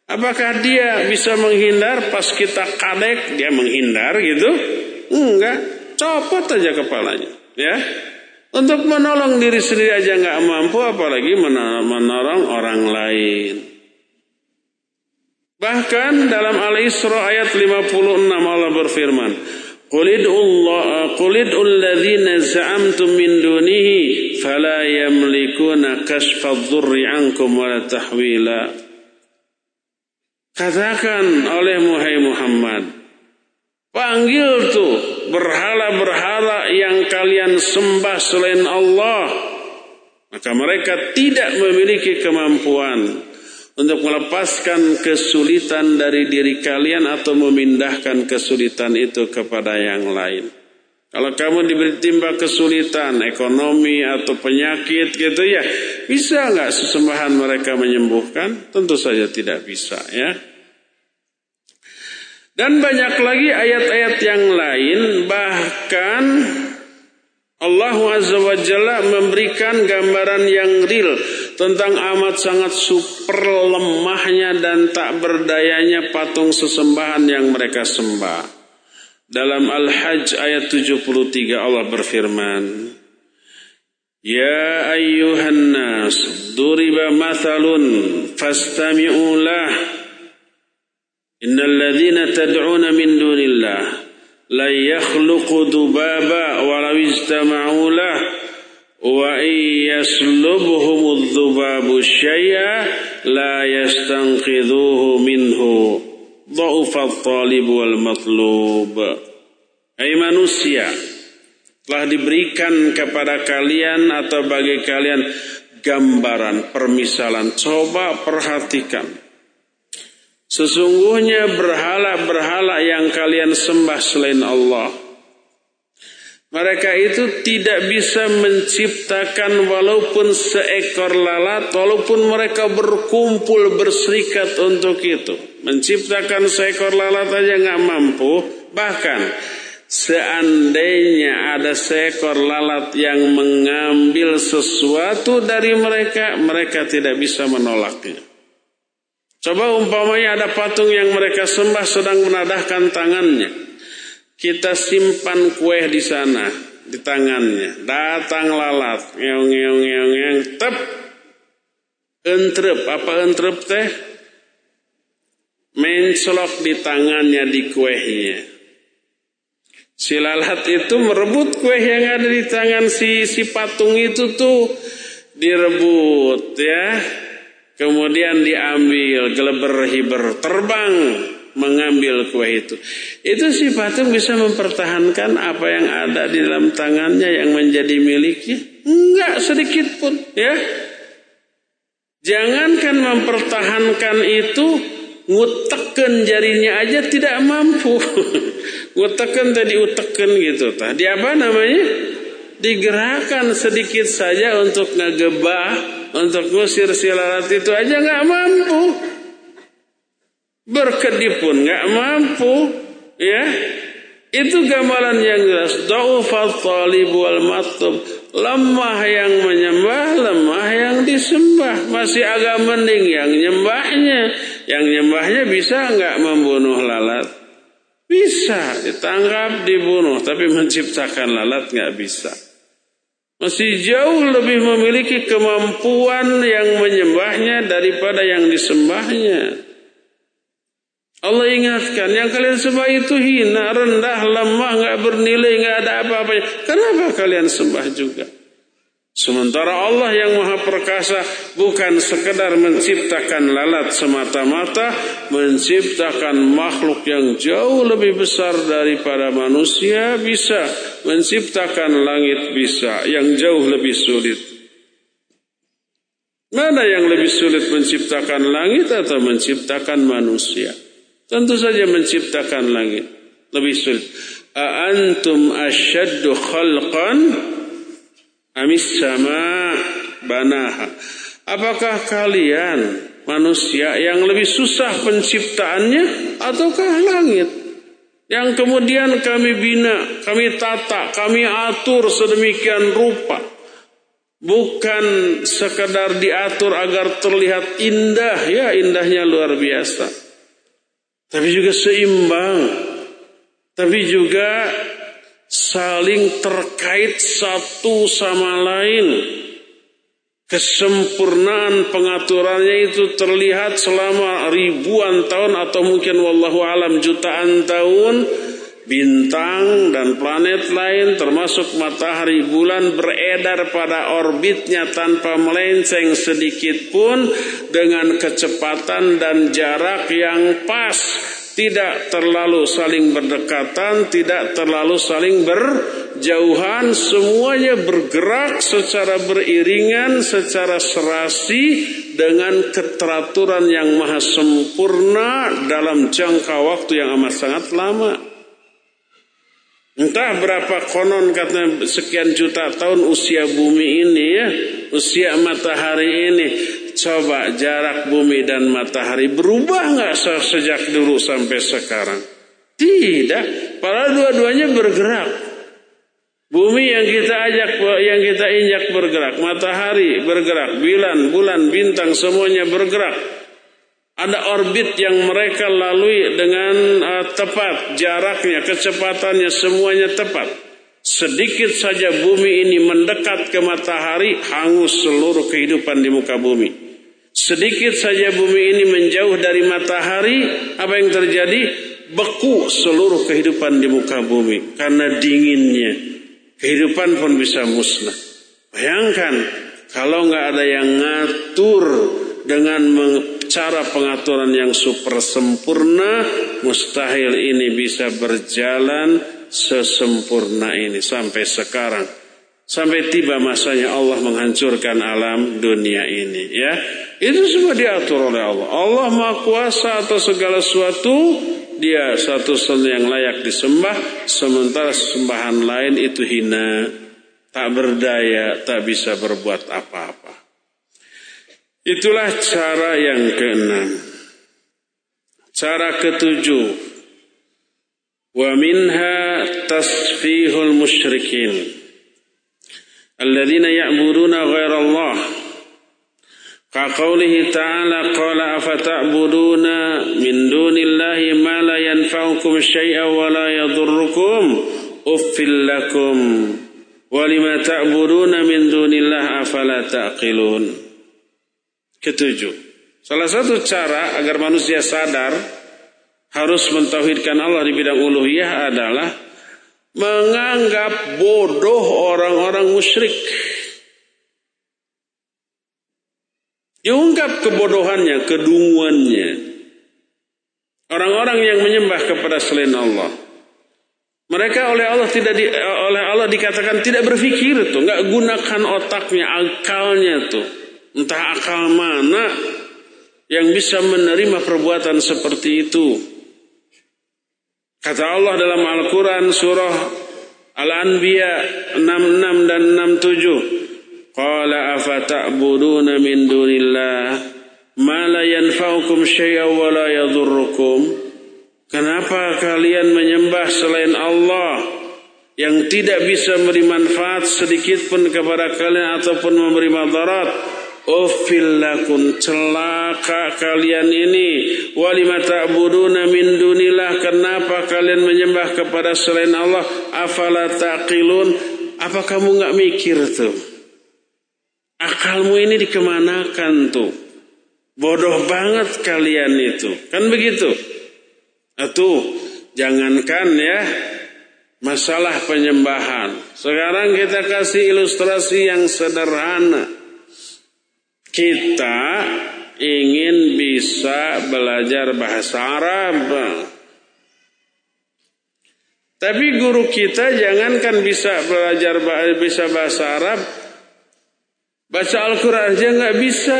Apakah dia bisa menghindar pas kita kadek dia menghindar gitu? Enggak, copot aja kepalanya. Ya, untuk menolong diri sendiri aja nggak mampu, apalagi menolong orang lain. Bahkan dalam Al-Isra ayat 56 Allah berfirman, za'amtum min dunihi fala yamlikuna ankum tahwila. Katakan oleh Muhammad, Panggil tuh berhala-berhala yang kalian sembah selain Allah. Maka mereka tidak memiliki kemampuan untuk melepaskan kesulitan dari diri kalian atau memindahkan kesulitan itu kepada yang lain. Kalau kamu diberi timba kesulitan ekonomi atau penyakit gitu ya, bisa nggak sesembahan mereka menyembuhkan? Tentu saja tidak bisa ya. Dan banyak lagi ayat-ayat yang lain bahkan Allah Azza wa memberikan gambaran yang real tentang amat sangat super lemahnya dan tak berdayanya patung sesembahan yang mereka sembah. Dalam Al-Hajj ayat 73 Allah berfirman, Ya ayyuhan nas, duriba mathalun fastami'u lah إن الذين تدعون من دون الله لن يخلقوا ذبابا ولو اجتمعوا له وإن يسلبهم الذباب الشيء لا يستنقذوه منه ضعف الطالب والمطلوب Hai manusia telah diberikan kepada kalian atau bagi kalian gambaran permisalan coba perhatikan Sesungguhnya berhala-berhala yang kalian sembah selain Allah. Mereka itu tidak bisa menciptakan walaupun seekor lalat, walaupun mereka berkumpul berserikat untuk itu. Menciptakan seekor lalat aja nggak mampu. Bahkan seandainya ada seekor lalat yang mengambil sesuatu dari mereka, mereka tidak bisa menolaknya. Coba umpamanya ada patung yang mereka sembah sedang menadahkan tangannya. Kita simpan kue di sana, di tangannya. Datang lalat, ngeong ngeong ngeong ngeong, tep. Entrep, apa entrep teh? Mencelok di tangannya di kuehnya. Si lalat itu merebut kue yang ada di tangan si si patung itu tuh direbut ya. Kemudian diambil geleber hiber terbang mengambil kue itu. Itu si patung bisa mempertahankan apa yang ada di dalam tangannya yang menjadi miliknya. Enggak sedikit pun ya. Jangankan mempertahankan itu nguteken jarinya aja tidak mampu. <laughs> nguteken tadi uteken gitu. Tadi apa namanya? Digerakkan sedikit saja untuk ngegebah, untuk ngusir si lalat itu aja nggak mampu. Berkedip pun nggak mampu, ya. Itu gambaran yang jelas. Da'ufat talib wal matub. Lemah yang menyembah, lemah yang disembah. Masih agak mending yang nyembahnya. Yang nyembahnya bisa nggak membunuh lalat? Bisa ditangkap, dibunuh. Tapi menciptakan lalat nggak bisa. Masih jauh lebih memiliki kemampuan yang menyembahnya daripada yang disembahnya. Allah ingatkan yang kalian sembah itu hina, rendah, lemah, nggak bernilai, nggak ada apa-apanya. Kenapa kalian sembah juga? Sementara Allah yang maha perkasa bukan sekedar menciptakan lalat semata-mata, menciptakan makhluk yang jauh lebih besar daripada manusia bisa, menciptakan langit bisa, yang jauh lebih sulit. Mana yang lebih sulit menciptakan langit atau menciptakan manusia? Tentu saja menciptakan langit lebih sulit. Antum asyaddu khalqan amis sama banaha. Apakah kalian manusia yang lebih susah penciptaannya ataukah langit? Yang kemudian kami bina, kami tata, kami atur sedemikian rupa. Bukan sekedar diatur agar terlihat indah, ya indahnya luar biasa tapi juga seimbang, tapi juga saling terkait satu sama lain. Kesempurnaan pengaturannya itu terlihat selama ribuan tahun atau mungkin wallahu alam jutaan tahun bintang dan planet lain termasuk matahari bulan beredar pada orbitnya tanpa melenceng sedikit pun dengan kecepatan dan jarak yang pas tidak terlalu saling berdekatan, tidak terlalu saling berjauhan, semuanya bergerak secara beriringan, secara serasi dengan keteraturan yang maha sempurna dalam jangka waktu yang amat sangat lama. Entah berapa konon kata sekian juta tahun usia bumi ini ya, usia matahari ini. Coba jarak bumi dan matahari berubah nggak sejak dulu sampai sekarang? Tidak, padahal dua-duanya bergerak. Bumi yang kita ajak, yang kita injak bergerak, matahari bergerak, bulan, bulan, bintang semuanya bergerak. Ada orbit yang mereka lalui dengan uh, tepat, jaraknya, kecepatannya semuanya tepat. Sedikit saja bumi ini mendekat ke matahari, hangus seluruh kehidupan di muka bumi. Sedikit saja bumi ini menjauh dari matahari, apa yang terjadi? Beku seluruh kehidupan di muka bumi karena dinginnya. Kehidupan pun bisa musnah. Bayangkan kalau nggak ada yang ngatur dengan cara pengaturan yang super sempurna, mustahil ini bisa berjalan sesempurna ini sampai sekarang. Sampai tiba masanya Allah menghancurkan alam dunia ini ya. Itu semua diatur oleh Allah. Allah Maha Kuasa atas segala sesuatu. Dia satu satunya yang layak disembah. Sementara sembahan lain itu hina. Tak berdaya, tak bisa berbuat apa-apa. Itulah cara yang keenam. Cara ketujuh. Wa minha tasfihul musyrikin. Alladzina ya'buduna ghaira Allah. Kaqaulihi ta'ala qala afata'buduna min dunillahi ma la yanfa'ukum syai'an wa la yadurrukum uffil lakum wa lima ta'buduna min dunillahi afala ta'qilun. Ketujuh, salah satu cara agar manusia sadar harus mentauhidkan Allah di bidang uluhiyah adalah menganggap bodoh orang-orang musyrik. Diungkap kebodohannya, kedunguannya. Orang-orang yang menyembah kepada selain Allah. Mereka oleh Allah tidak di, oleh Allah dikatakan tidak berpikir tuh, nggak gunakan otaknya, akalnya tuh. Entah akal mana yang bisa menerima perbuatan seperti itu. Kata Allah dalam Al-Quran surah Al-Anbiya 66 dan 67. Qala afata'buduna min dunillah ma la yanfa'ukum syai'a wa la yadhurrukum. Kenapa kalian menyembah selain Allah yang tidak bisa memberi manfaat sedikit pun kepada kalian ataupun memberi madarat? Ufil lakum celaka kalian ini. Walima ta'buduna min dunillah. Kenapa kalian menyembah kepada selain Allah? Afala taqilun? Apa kamu nggak mikir tuh? Akalmu ini dikemanakan tuh? Bodoh banget kalian itu. Kan begitu? Atau jangankan ya masalah penyembahan. Sekarang kita kasih ilustrasi yang sederhana kita ingin bisa belajar bahasa Arab. Tapi guru kita jangankan bisa belajar bisa bahasa Arab, baca Al-Quran aja nggak bisa,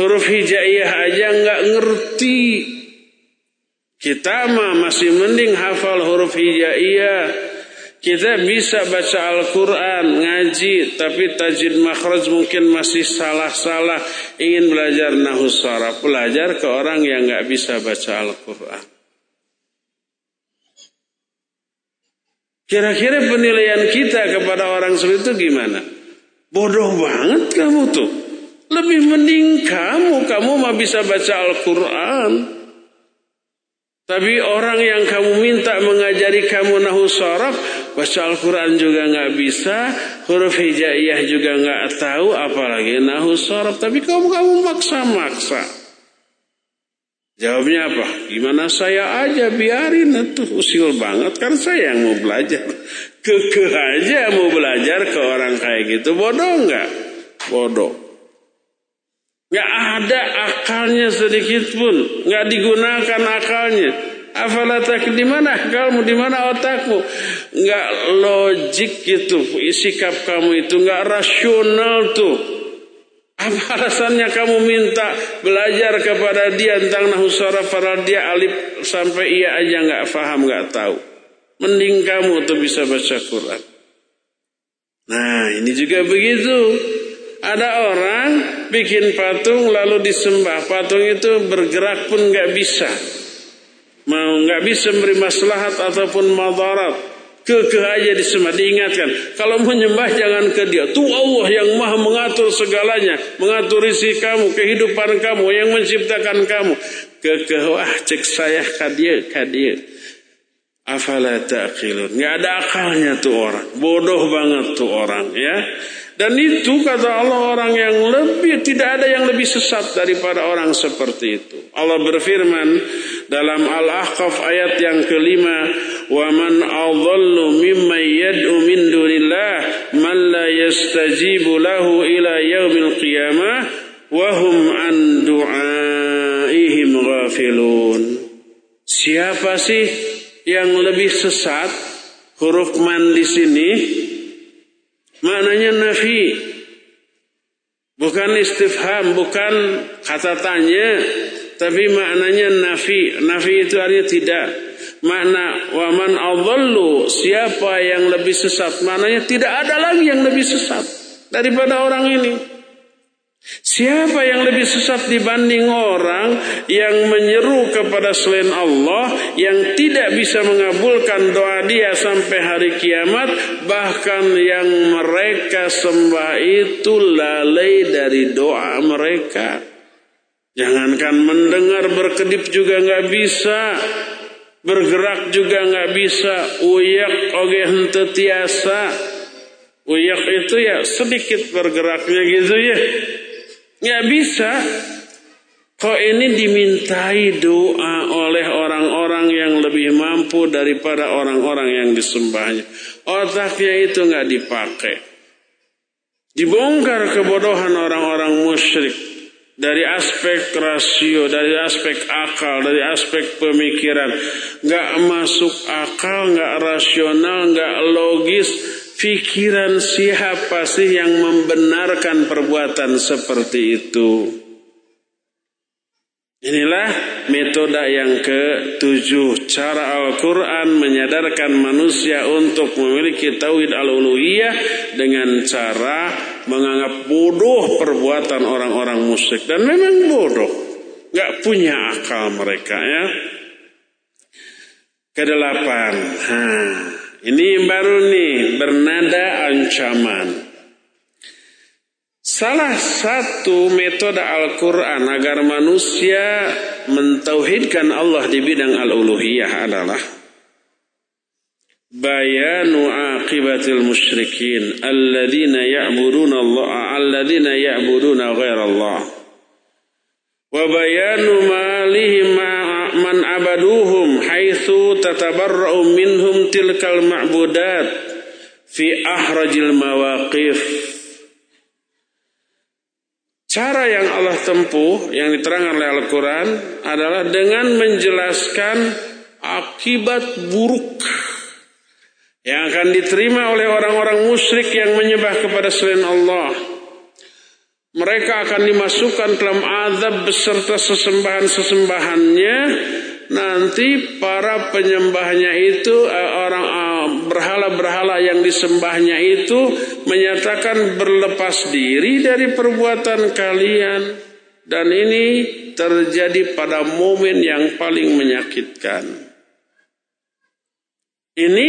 huruf hijaiyah aja nggak ngerti. Kita mah masih mending hafal huruf hijaiyah, kita bisa baca Al-Quran, ngaji, tapi tajid makhraj mungkin masih salah-salah. Ingin belajar nahus saraf, belajar ke orang yang nggak bisa baca Al-Quran. Kira-kira penilaian kita kepada orang seperti itu gimana? Bodoh banget kamu tuh. Lebih mending kamu, kamu mah bisa baca Al-Quran. Tapi orang yang kamu minta mengajari kamu nahu soraf, baca Al-Quran juga nggak bisa, huruf hijaiyah juga nggak tahu, apalagi nahu soraf. Tapi kamu kamu maksa-maksa. Jawabnya apa? Gimana saya aja biarin itu usil banget kan saya yang mau belajar. Kekeh aja mau belajar ke orang kayak gitu. Bodoh nggak? Bodoh. Gak ada akalnya sedikit pun, gak digunakan akalnya. Afalatak di mana akalmu, di mana otakmu? Gak logik gitu, sikap kamu itu gak rasional tuh. Apa alasannya kamu minta belajar kepada dia tentang nahusara para dia alif sampai ia aja gak faham, gak tahu. Mending kamu tuh bisa baca Quran. Nah ini juga begitu. Ada orang bikin patung lalu disembah. Patung itu bergerak pun nggak bisa. Mau nggak bisa memberi maslahat ataupun madarat. Kekeh aja disembah. Diingatkan. Kalau menyembah jangan ke dia. Tuh Allah yang maha mengatur segalanya. Mengatur isi kamu, kehidupan kamu, yang menciptakan kamu. Kekeh wah cek saya kadia kadia. Afala ta'qilun. Nggak ada akalnya tuh orang. Bodoh banget tuh orang ya. Dan itu kata Allah orang yang lebih tidak ada yang lebih sesat daripada orang seperti itu. Allah berfirman dalam Al-Ahqaf ayat yang kelima, "Wa man adhallu mimman yad'u min dunillah man la yastajibu lahu ila yaumil qiyamah wa hum an du'aihim ghafilun." Siapa sih yang lebih sesat? Huruf man di sini Maknanya nafi. Bukan istifham, bukan kata tanya, tapi maknanya nafi. Nafi itu artinya tidak. Makna waman adallu, siapa yang lebih sesat? Maknanya tidak ada lagi yang lebih sesat daripada orang ini. Siapa yang lebih sesat dibanding orang yang menyeru kepada selain Allah yang tidak bisa mengabulkan doa dia sampai hari kiamat bahkan yang mereka sembah itu lalai dari doa mereka. Jangankan mendengar berkedip juga nggak bisa bergerak juga nggak bisa uyak oge hente tiasa. Uyak itu ya sedikit bergeraknya gitu ya Nggak bisa. Kok ini dimintai doa oleh orang-orang yang lebih mampu daripada orang-orang yang disembahnya. Otaknya itu nggak dipakai. Dibongkar kebodohan orang-orang musyrik dari aspek rasio, dari aspek akal, dari aspek pemikiran. Nggak masuk akal, nggak rasional, nggak logis. Pikiran siapa sih yang membenarkan perbuatan seperti itu? Inilah metode yang ketujuh. Cara Al-Quran menyadarkan manusia untuk memiliki tauhid al-uluhiyah dengan cara menganggap bodoh perbuatan orang-orang musyrik. Dan memang bodoh. Gak punya akal mereka ya. Kedelapan. Nah, ini baru nih bernada ancaman. Salah satu metode Al-Quran agar manusia mentauhidkan Allah di bidang al-uluhiyah adalah bayanu aqibatil musyrikin alladzina ya'buduna Allah alladzina ya'buduna ghair Allah wa bayanu malihim man abaduhum haitsu tatabarra'u minhum tilkal ma'budat fi ahrajil mawaqif Cara yang Allah tempuh yang diterangkan oleh Al-Quran adalah dengan menjelaskan akibat buruk yang akan diterima oleh orang-orang musyrik yang menyembah kepada selain Allah. Mereka akan dimasukkan dalam azab beserta sesembahan-sesembahannya. Nanti para penyembahnya itu eh, orang eh, berhala-berhala yang disembahnya itu menyatakan berlepas diri dari perbuatan kalian dan ini terjadi pada momen yang paling menyakitkan. Ini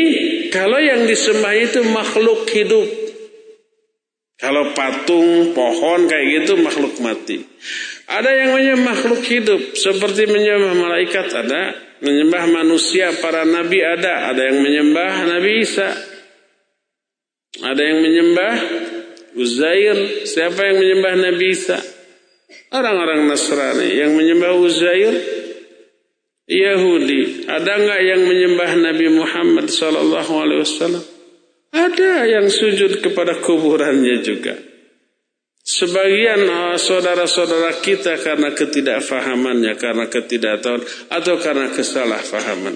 kalau yang disembah itu makhluk hidup. Kalau patung, pohon kayak gitu makhluk mati. Ada yang menyembah makhluk hidup seperti menyembah malaikat ada, menyembah manusia para nabi ada, ada yang menyembah Nabi Isa. Ada yang menyembah Uzair. Siapa yang menyembah Nabi Isa? Orang-orang Nasrani yang menyembah Uzair Yahudi. Ada nggak yang menyembah Nabi Muhammad Sallallahu Alaihi Wasallam? Ada yang sujud kepada kuburannya juga. Sebagian uh, saudara-saudara kita karena ketidakfahamannya, karena ketidaktahuan atau karena kesalahfahaman.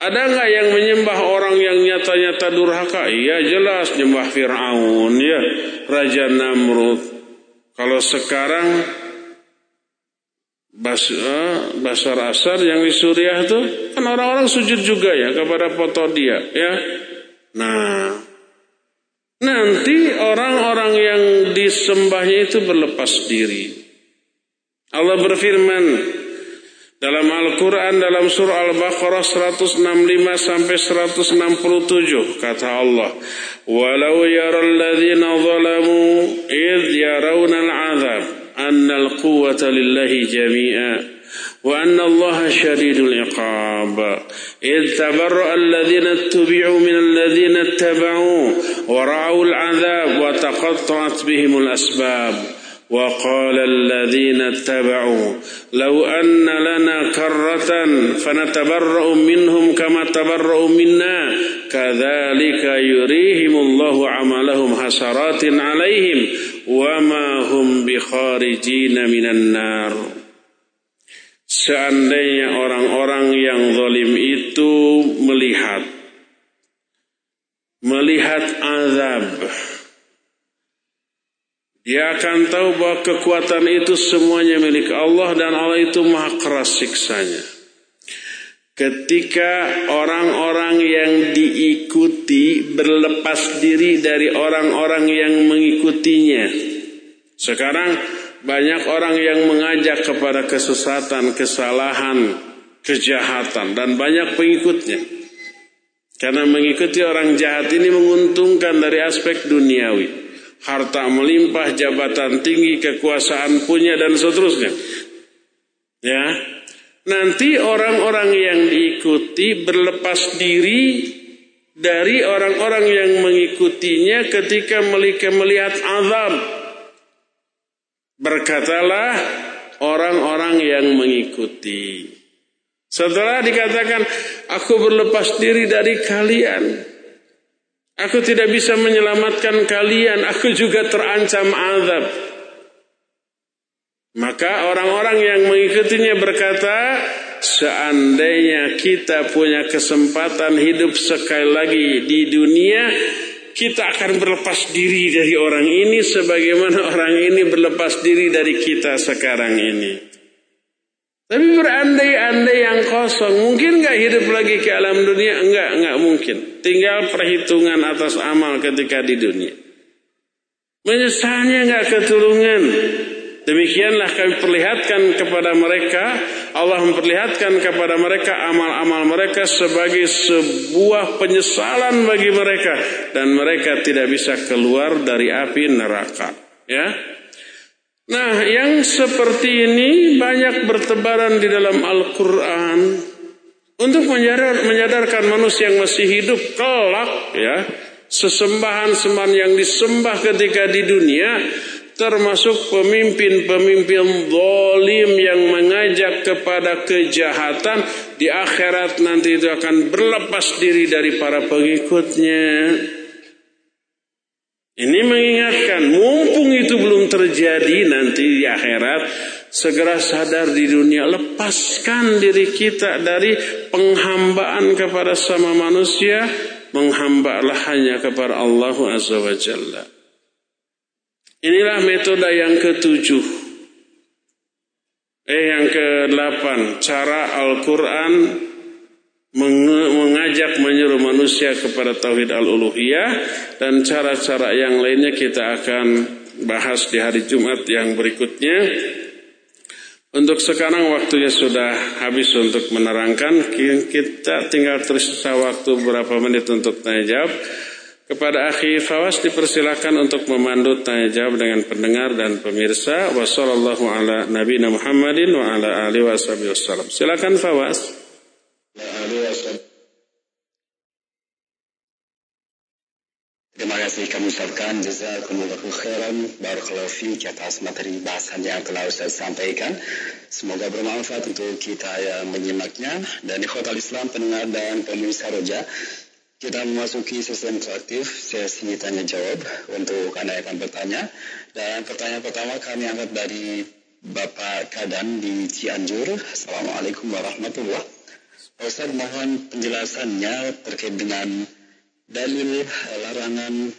Ada nggak yang menyembah orang yang nyata-nyata durhaka? Iya jelas nyembah Fir'aun ya, Raja Namrud. Kalau sekarang uh, Basar Asar yang di Suriah itu kan orang-orang sujud juga ya kepada foto dia ya. Nah, nanti orang-orang yang disembahnya itu berlepas diri. Allah berfirman dalam Al-Quran dalam surah Al-Baqarah 165 sampai 167 kata Allah walau yaral ladzina zalamu id yarawna al-'adzab anna al-quwwata lillahi jami'a wa anna Allah syadidul iqab إذ تبرأ الذين اتبعوا من الذين اتبعوا ورعوا العذاب وتقطعت بهم الأسباب. وقال الذين اتبعوا لو أن لنا كرة فنتبرأ منهم كما تبرأوا منا. كذلك يريهم الله عملهم حسرات عليهم وما هم بخارجين من النار. Seandainya orang-orang yang zalim itu melihat melihat azab dia akan tahu bahwa kekuatan itu semuanya milik Allah dan Allah itu maha keras siksanya. Ketika orang-orang yang diikuti berlepas diri dari orang-orang yang mengikutinya. Sekarang banyak orang yang mengajak kepada kesesatan, kesalahan, kejahatan dan banyak pengikutnya. Karena mengikuti orang jahat ini menguntungkan dari aspek duniawi. Harta melimpah, jabatan tinggi, kekuasaan punya dan seterusnya. Ya. Nanti orang-orang yang diikuti berlepas diri dari orang-orang yang mengikutinya ketika melihat azab Berkatalah orang-orang yang mengikuti. Setelah dikatakan, aku berlepas diri dari kalian. Aku tidak bisa menyelamatkan kalian. Aku juga terancam azab. Maka orang-orang yang mengikutinya berkata, seandainya kita punya kesempatan hidup sekali lagi di dunia, kita akan berlepas diri dari orang ini sebagaimana orang ini berlepas diri dari kita sekarang ini. Tapi berandai-andai yang kosong, mungkin nggak hidup lagi ke alam dunia? Enggak, enggak mungkin. Tinggal perhitungan atas amal ketika di dunia. Menyesalnya nggak ketulungan. Demikianlah kami perlihatkan kepada mereka, Allah memperlihatkan kepada mereka amal-amal mereka sebagai sebuah penyesalan bagi mereka dan mereka tidak bisa keluar dari api neraka. Ya. Nah, yang seperti ini banyak bertebaran di dalam Al-Qur'an untuk menyadarkan manusia yang masih hidup kelak ya, sesembahan-sembahan yang disembah ketika di dunia termasuk pemimpin-pemimpin zalim yang mengajak kepada kejahatan di akhirat nanti itu akan berlepas diri dari para pengikutnya. Ini mengingatkan, mumpung itu belum terjadi nanti di akhirat, segera sadar di dunia, lepaskan diri kita dari penghambaan kepada sama manusia, menghambalah hanya kepada Allah Azza wa Jalla. Inilah metode yang ketujuh. Eh yang ke-8, cara Al-Quran mengajak menyuruh manusia kepada tauhid al-uluhiyah dan cara-cara yang lainnya kita akan bahas di hari Jumat yang berikutnya. Untuk sekarang waktunya sudah habis untuk menerangkan. Kita tinggal tersisa waktu beberapa menit untuk tanya jawab. Kepada akhi Fawas dipersilakan untuk memandu tanya jawab dengan pendengar dan pemirsa. Wassallallahu ala nabiyina Muhammadin wa ala. Silakan Fawas. Terima kasih kami ucapkan jazakumullahu khairan barakallahu fiik atas materi bahasan yang telah Ustaz sampaikan. Semoga bermanfaat untuk kita yang menyimaknya dan ikhwatal Islam pendengar dan pemirsa roja. Kita memasuki sesi interaktif, sesi tanya jawab untuk Anda yang akan bertanya. Dan pertanyaan pertama kami angkat dari Bapak Kadan di Cianjur. Assalamualaikum warahmatullahi wabarakatuh. Ustaz mohon penjelasannya terkait dengan dalil larangan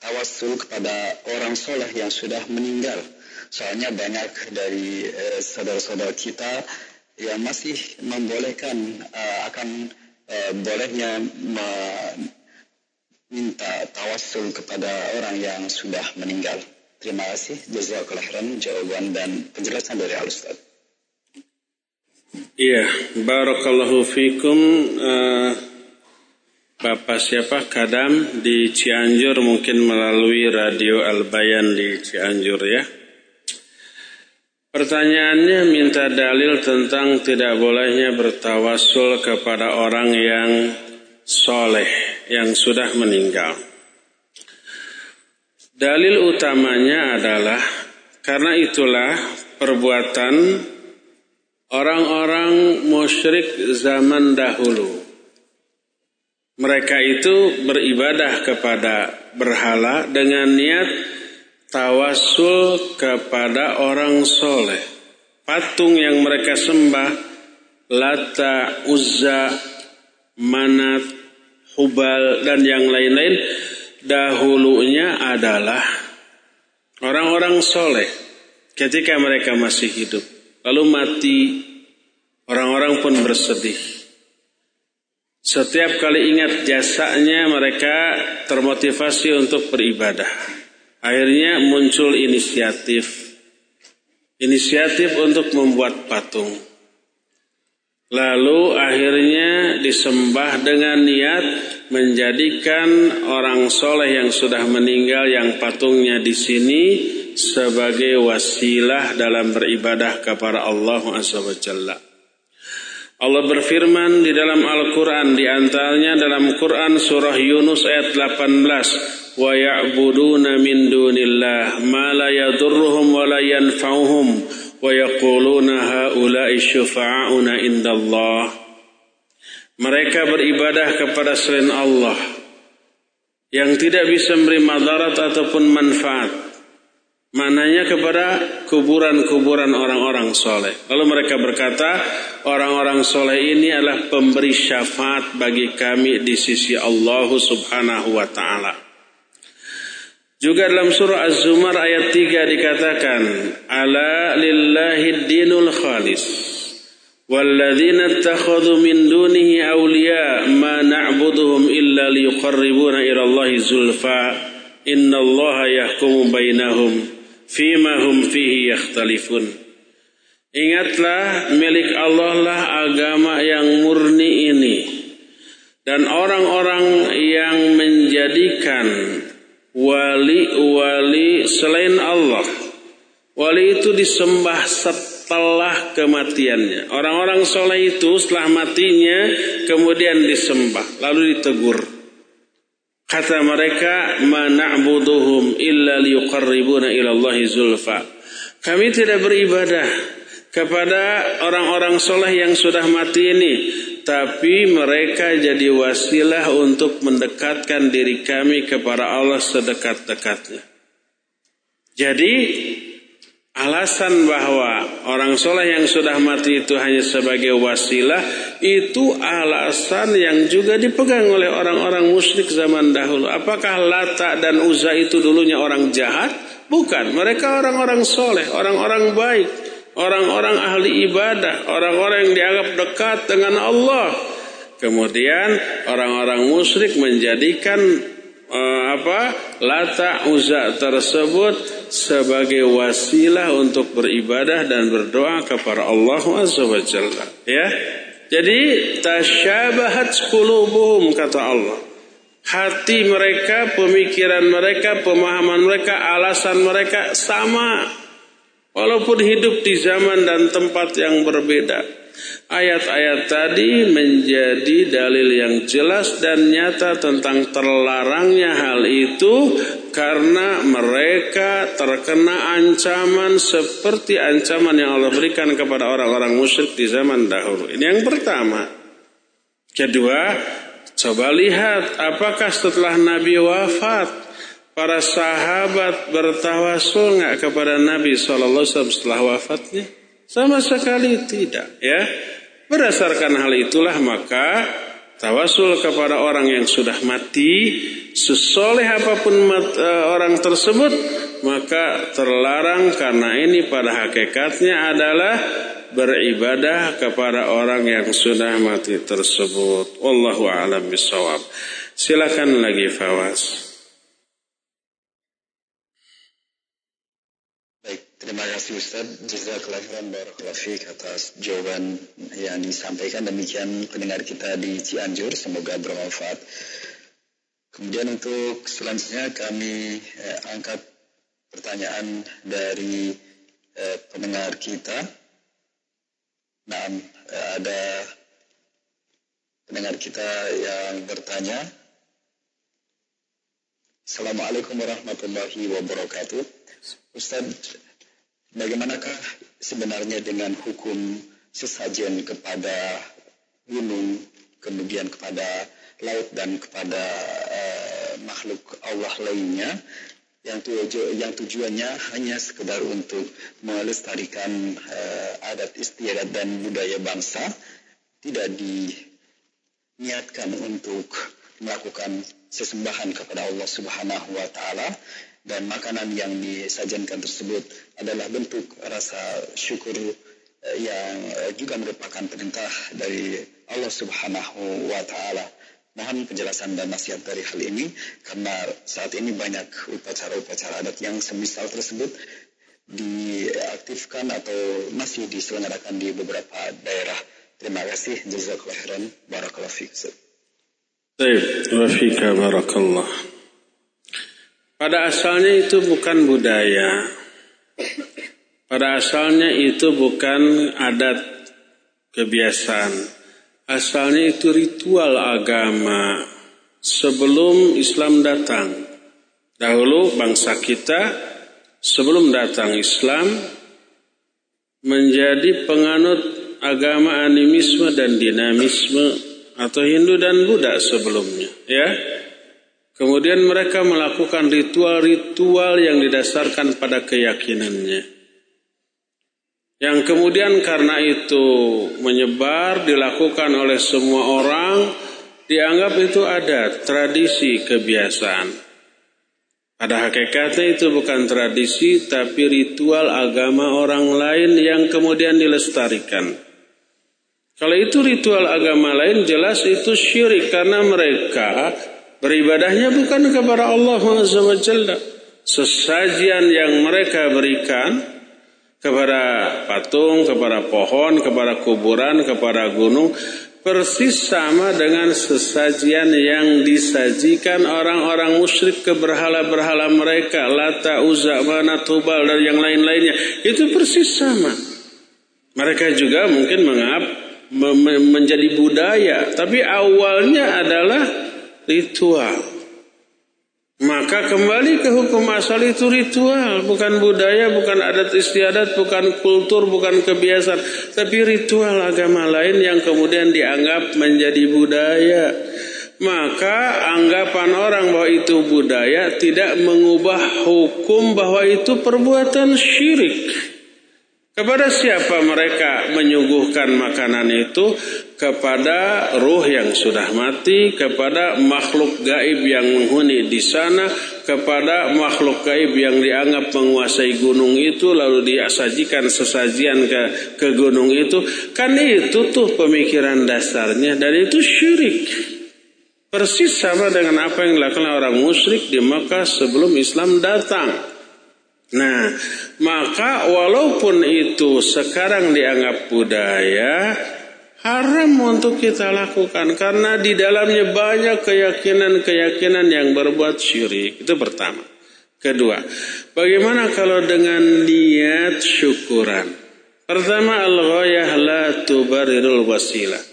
tawasul kepada orang soleh yang sudah meninggal. Soalnya banyak dari eh, saudara-saudara kita yang masih membolehkan uh, akan Eh, bolehnya meminta tawassul kepada orang yang sudah meninggal. Terima kasih. Jazakallah khairan jawaban dan penjelasan dari Al Ustaz. Iya, barakallahu fikum uh, Bapak siapa Kadam di Cianjur mungkin melalui radio Al Bayan di Cianjur ya. Pertanyaannya minta dalil tentang tidak bolehnya bertawasul kepada orang yang soleh, yang sudah meninggal. Dalil utamanya adalah karena itulah perbuatan orang-orang musyrik zaman dahulu. Mereka itu beribadah kepada berhala dengan niat tawasul kepada orang soleh. Patung yang mereka sembah, Lata, Uzza, Manat, Hubal, dan yang lain-lain, dahulunya adalah orang-orang soleh ketika mereka masih hidup. Lalu mati, orang-orang pun bersedih. Setiap kali ingat jasanya mereka termotivasi untuk beribadah. Akhirnya muncul inisiatif. Inisiatif untuk membuat patung. Lalu akhirnya disembah dengan niat menjadikan orang soleh yang sudah meninggal yang patungnya di sini sebagai wasilah dalam beribadah kepada Allah Jalla. Allah berfirman di dalam Al-Quran di antaranya dalam Quran surah Yunus ayat 18 ya'buduna min dunillah ma la yadurruhum wa la yanfa'uhum wa yaquluna haula'i syufa'auna indallah mereka beribadah kepada selain Allah yang tidak bisa memberi madarat ataupun manfaat Mananya kepada kuburan-kuburan orang-orang soleh. Lalu mereka berkata, orang-orang soleh ini adalah pemberi syafaat bagi kami di sisi Allah subhanahu wa ta'ala. Juga dalam surah Az-Zumar ayat 3 dikatakan, "Ala lillahi dinul khalis." Walladzina attakhadhu min dunihi awliya ma na'buduhum illa liyuqarribuna ila Allahi zulfa innallaha yahkumu bainahum fima hum fihi yakhtalifun. Ingatlah milik Allah lah agama yang murni ini dan orang-orang yang menjadikan wali-wali selain Allah. Wali itu disembah setelah kematiannya. Orang-orang soleh itu setelah matinya kemudian disembah. Lalu ditegur. Kata mereka, "Ma na'buduhum illa liyuqarribuna ila zulfa." Kami tidak beribadah kepada orang-orang soleh yang sudah mati ini, tapi mereka jadi wasilah untuk mendekatkan diri kami kepada Allah sedekat-dekatnya. Jadi Alasan bahwa orang soleh yang sudah mati itu hanya sebagai wasilah itu alasan yang juga dipegang oleh orang-orang musyrik zaman dahulu. Apakah Lata dan Uzza itu dulunya orang jahat? Bukan, mereka orang-orang soleh, orang-orang baik, orang-orang ahli ibadah, orang-orang yang dianggap dekat dengan Allah. Kemudian orang-orang musyrik menjadikan uh, apa lata uzza tersebut sebagai wasilah untuk beribadah dan berdoa kepada Allah Azza wa Jalla. Ya. Jadi tasyabahat qulubuhum kata Allah. Hati mereka pemikiran mereka pemahaman mereka alasan mereka sama walaupun hidup di zaman dan tempat yang berbeda Ayat-ayat tadi menjadi dalil yang jelas dan nyata tentang terlarangnya hal itu karena mereka terkena ancaman seperti ancaman yang Allah berikan kepada orang-orang musyrik di zaman dahulu. Ini yang pertama. Kedua, coba lihat apakah setelah Nabi wafat para sahabat bertawasul nggak kepada Nabi SAW setelah wafatnya? Sama sekali tidak, ya. Berdasarkan hal itulah maka tawasul kepada orang yang sudah mati, sesoleh apa pun mat, e, orang tersebut, maka terlarang karena ini pada hakikatnya adalah beribadah kepada orang yang sudah mati tersebut. Wallahu a'lam bishawab. Silakan lagi Fawas. Terima kasih Ustaz. Jazakallah khairan barakallahu atas jawaban yang disampaikan. Demikian pendengar kita di Cianjur. Semoga bermanfaat. Kemudian untuk selanjutnya kami eh, angkat pertanyaan dari eh, pendengar kita. Nah, eh, ada pendengar kita yang bertanya. Assalamualaikum warahmatullahi wabarakatuh. Ustaz, Bagaimanakah sebenarnya dengan hukum sesajen kepada gunung, kemudian kepada laut dan kepada uh, makhluk Allah lainnya? Yang, tuju, yang tujuannya hanya sekedar untuk melestarikan uh, adat istiadat dan budaya bangsa, tidak diniatkan untuk melakukan sesembahan kepada Allah Subhanahu wa taala dan makanan yang disajikan tersebut adalah bentuk rasa syukur eh, yang eh, juga merupakan perintah dari Allah Subhanahu wa taala. Mohon penjelasan dan nasihat dari hal ini karena saat ini banyak upacara-upacara adat yang semisal tersebut diaktifkan atau masih diselenggarakan di beberapa daerah. Terima kasih. Jazakallah khairan. Barakallahu fiik. Baik, wa barakallah. Pada asalnya itu bukan budaya. Pada asalnya itu bukan adat kebiasaan. Asalnya itu ritual agama sebelum Islam datang. Dahulu bangsa kita sebelum datang Islam menjadi penganut agama animisme dan dinamisme atau Hindu dan Buddha sebelumnya, ya. Kemudian mereka melakukan ritual-ritual yang didasarkan pada keyakinannya. Yang kemudian karena itu menyebar dilakukan oleh semua orang, dianggap itu ada tradisi kebiasaan. Pada hakikatnya itu bukan tradisi tapi ritual agama orang lain yang kemudian dilestarikan. Kalau itu ritual agama lain jelas itu syirik karena mereka beribadahnya bukan kepada Allah SWT. Sesajian yang mereka berikan kepada patung, kepada pohon, kepada kuburan, kepada gunung persis sama dengan sesajian yang disajikan orang-orang musyrik ke berhala-berhala mereka. Lata, Uzza, Manat, Tubal dan yang lain-lainnya. Itu persis sama. Mereka juga mungkin mengap menjadi budaya. Tapi awalnya adalah ritual maka kembali ke hukum asal itu ritual, bukan budaya, bukan adat istiadat, bukan kultur, bukan kebiasaan, tapi ritual agama lain yang kemudian dianggap menjadi budaya. Maka anggapan orang bahwa itu budaya tidak mengubah hukum bahwa itu perbuatan syirik. Kepada siapa mereka menyuguhkan makanan itu? Kepada ruh yang sudah mati, kepada makhluk gaib yang menghuni di sana, kepada makhluk gaib yang dianggap menguasai gunung itu, lalu disajikan sesajian ke, ke gunung itu. Kan itu tuh pemikiran dasarnya, dan itu syirik. Persis sama dengan apa yang dilakukan orang musyrik di Makkah sebelum Islam datang. Nah, maka walaupun itu sekarang dianggap budaya, haram untuk kita lakukan karena di dalamnya banyak keyakinan-keyakinan yang berbuat syirik. Itu pertama. Kedua, bagaimana kalau dengan niat syukuran? Pertama, al-ghayah la tubarirul wasilah.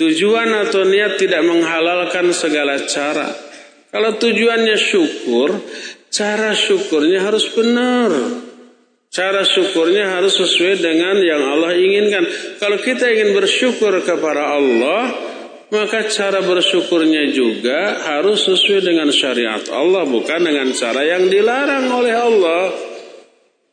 Tujuan atau niat tidak menghalalkan segala cara. Kalau tujuannya syukur, Cara syukurnya harus benar. Cara syukurnya harus sesuai dengan yang Allah inginkan. Kalau kita ingin bersyukur kepada Allah, maka cara bersyukurnya juga harus sesuai dengan syariat Allah, bukan dengan cara yang dilarang oleh Allah.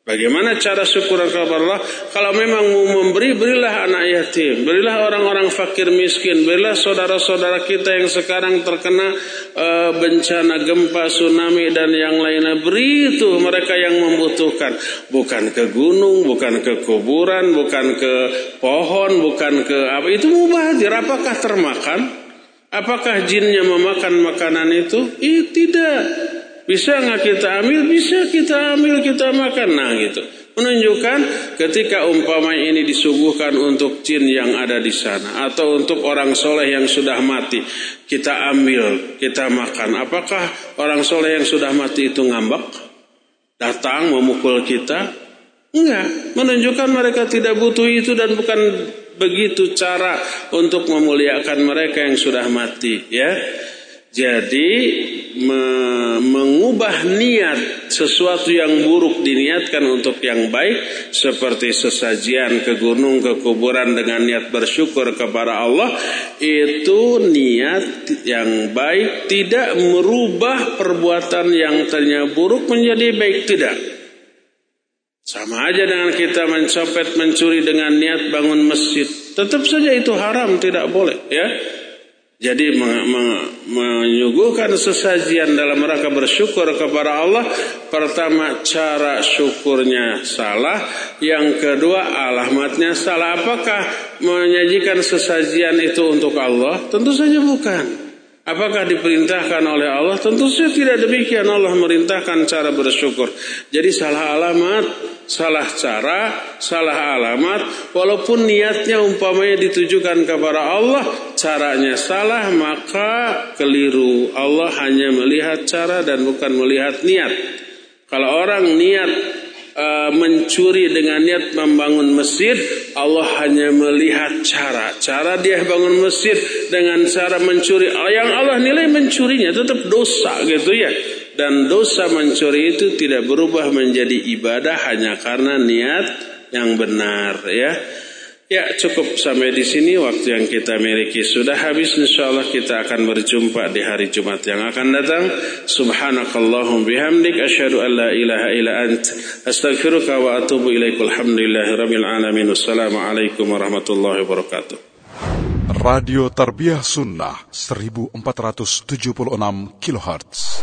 Bagaimana cara syukur kepada Allah? Kalau memang mau memberi, berilah anak yatim, berilah orang-orang fakir miskin, berilah saudara-saudara kita yang sekarang terkena uh, bencana gempa, tsunami dan yang lainnya. Beri itu mereka yang membutuhkan, bukan ke gunung, bukan ke kuburan, bukan ke pohon, bukan ke apa. Itu mubazir. Apakah termakan? Apakah jinnya memakan makanan itu? Eh, tidak. Bisa nggak kita ambil? Bisa kita ambil, kita makan. Nah gitu. Menunjukkan ketika umpama ini disuguhkan untuk jin yang ada di sana. Atau untuk orang soleh yang sudah mati. Kita ambil, kita makan. Apakah orang soleh yang sudah mati itu ngambek? Datang memukul kita? Enggak. Menunjukkan mereka tidak butuh itu dan bukan begitu cara untuk memuliakan mereka yang sudah mati. Ya. Jadi me mengubah niat sesuatu yang buruk diniatkan untuk yang baik seperti sesajian ke gunung ke kuburan dengan niat bersyukur kepada Allah itu niat yang baik tidak merubah perbuatan yang ternyata buruk menjadi baik tidak. Sama aja dengan kita mencopet mencuri dengan niat bangun masjid. Tetap saja itu haram tidak boleh ya. Jadi menyuguhkan sesajian dalam rangka bersyukur kepada Allah. Pertama cara syukurnya salah. Yang kedua alamatnya salah. Apakah menyajikan sesajian itu untuk Allah? Tentu saja bukan. Apakah diperintahkan oleh Allah? Tentu saja tidak demikian. Allah merintahkan cara bersyukur. Jadi salah alamat, salah cara, salah alamat. Walaupun niatnya umpamanya ditujukan kepada Allah, caranya salah maka keliru. Allah hanya melihat cara dan bukan melihat niat. Kalau orang niat uh, mencuri dengan niat membangun masjid, Allah hanya melihat cara. Cara dia bangun masjid dengan cara mencuri. Yang Allah nilai mencurinya tetap dosa gitu ya. Dan dosa mencuri itu tidak berubah menjadi ibadah hanya karena niat yang benar ya. Ya cukup sampai di sini. Waktu yang kita miliki sudah habis. Insyaallah kita akan berjumpa di hari Jumat yang akan datang. Subhanakallahum bihamdik. Asyhadu an la ilaha illa ant. Astaghfiruka wa atubu ilaikal hamdulillahirabbil alamin. Wassalamualaikum warahmatullahi wabarakatuh. Radio Tarbiyah Sunnah 1476 kHz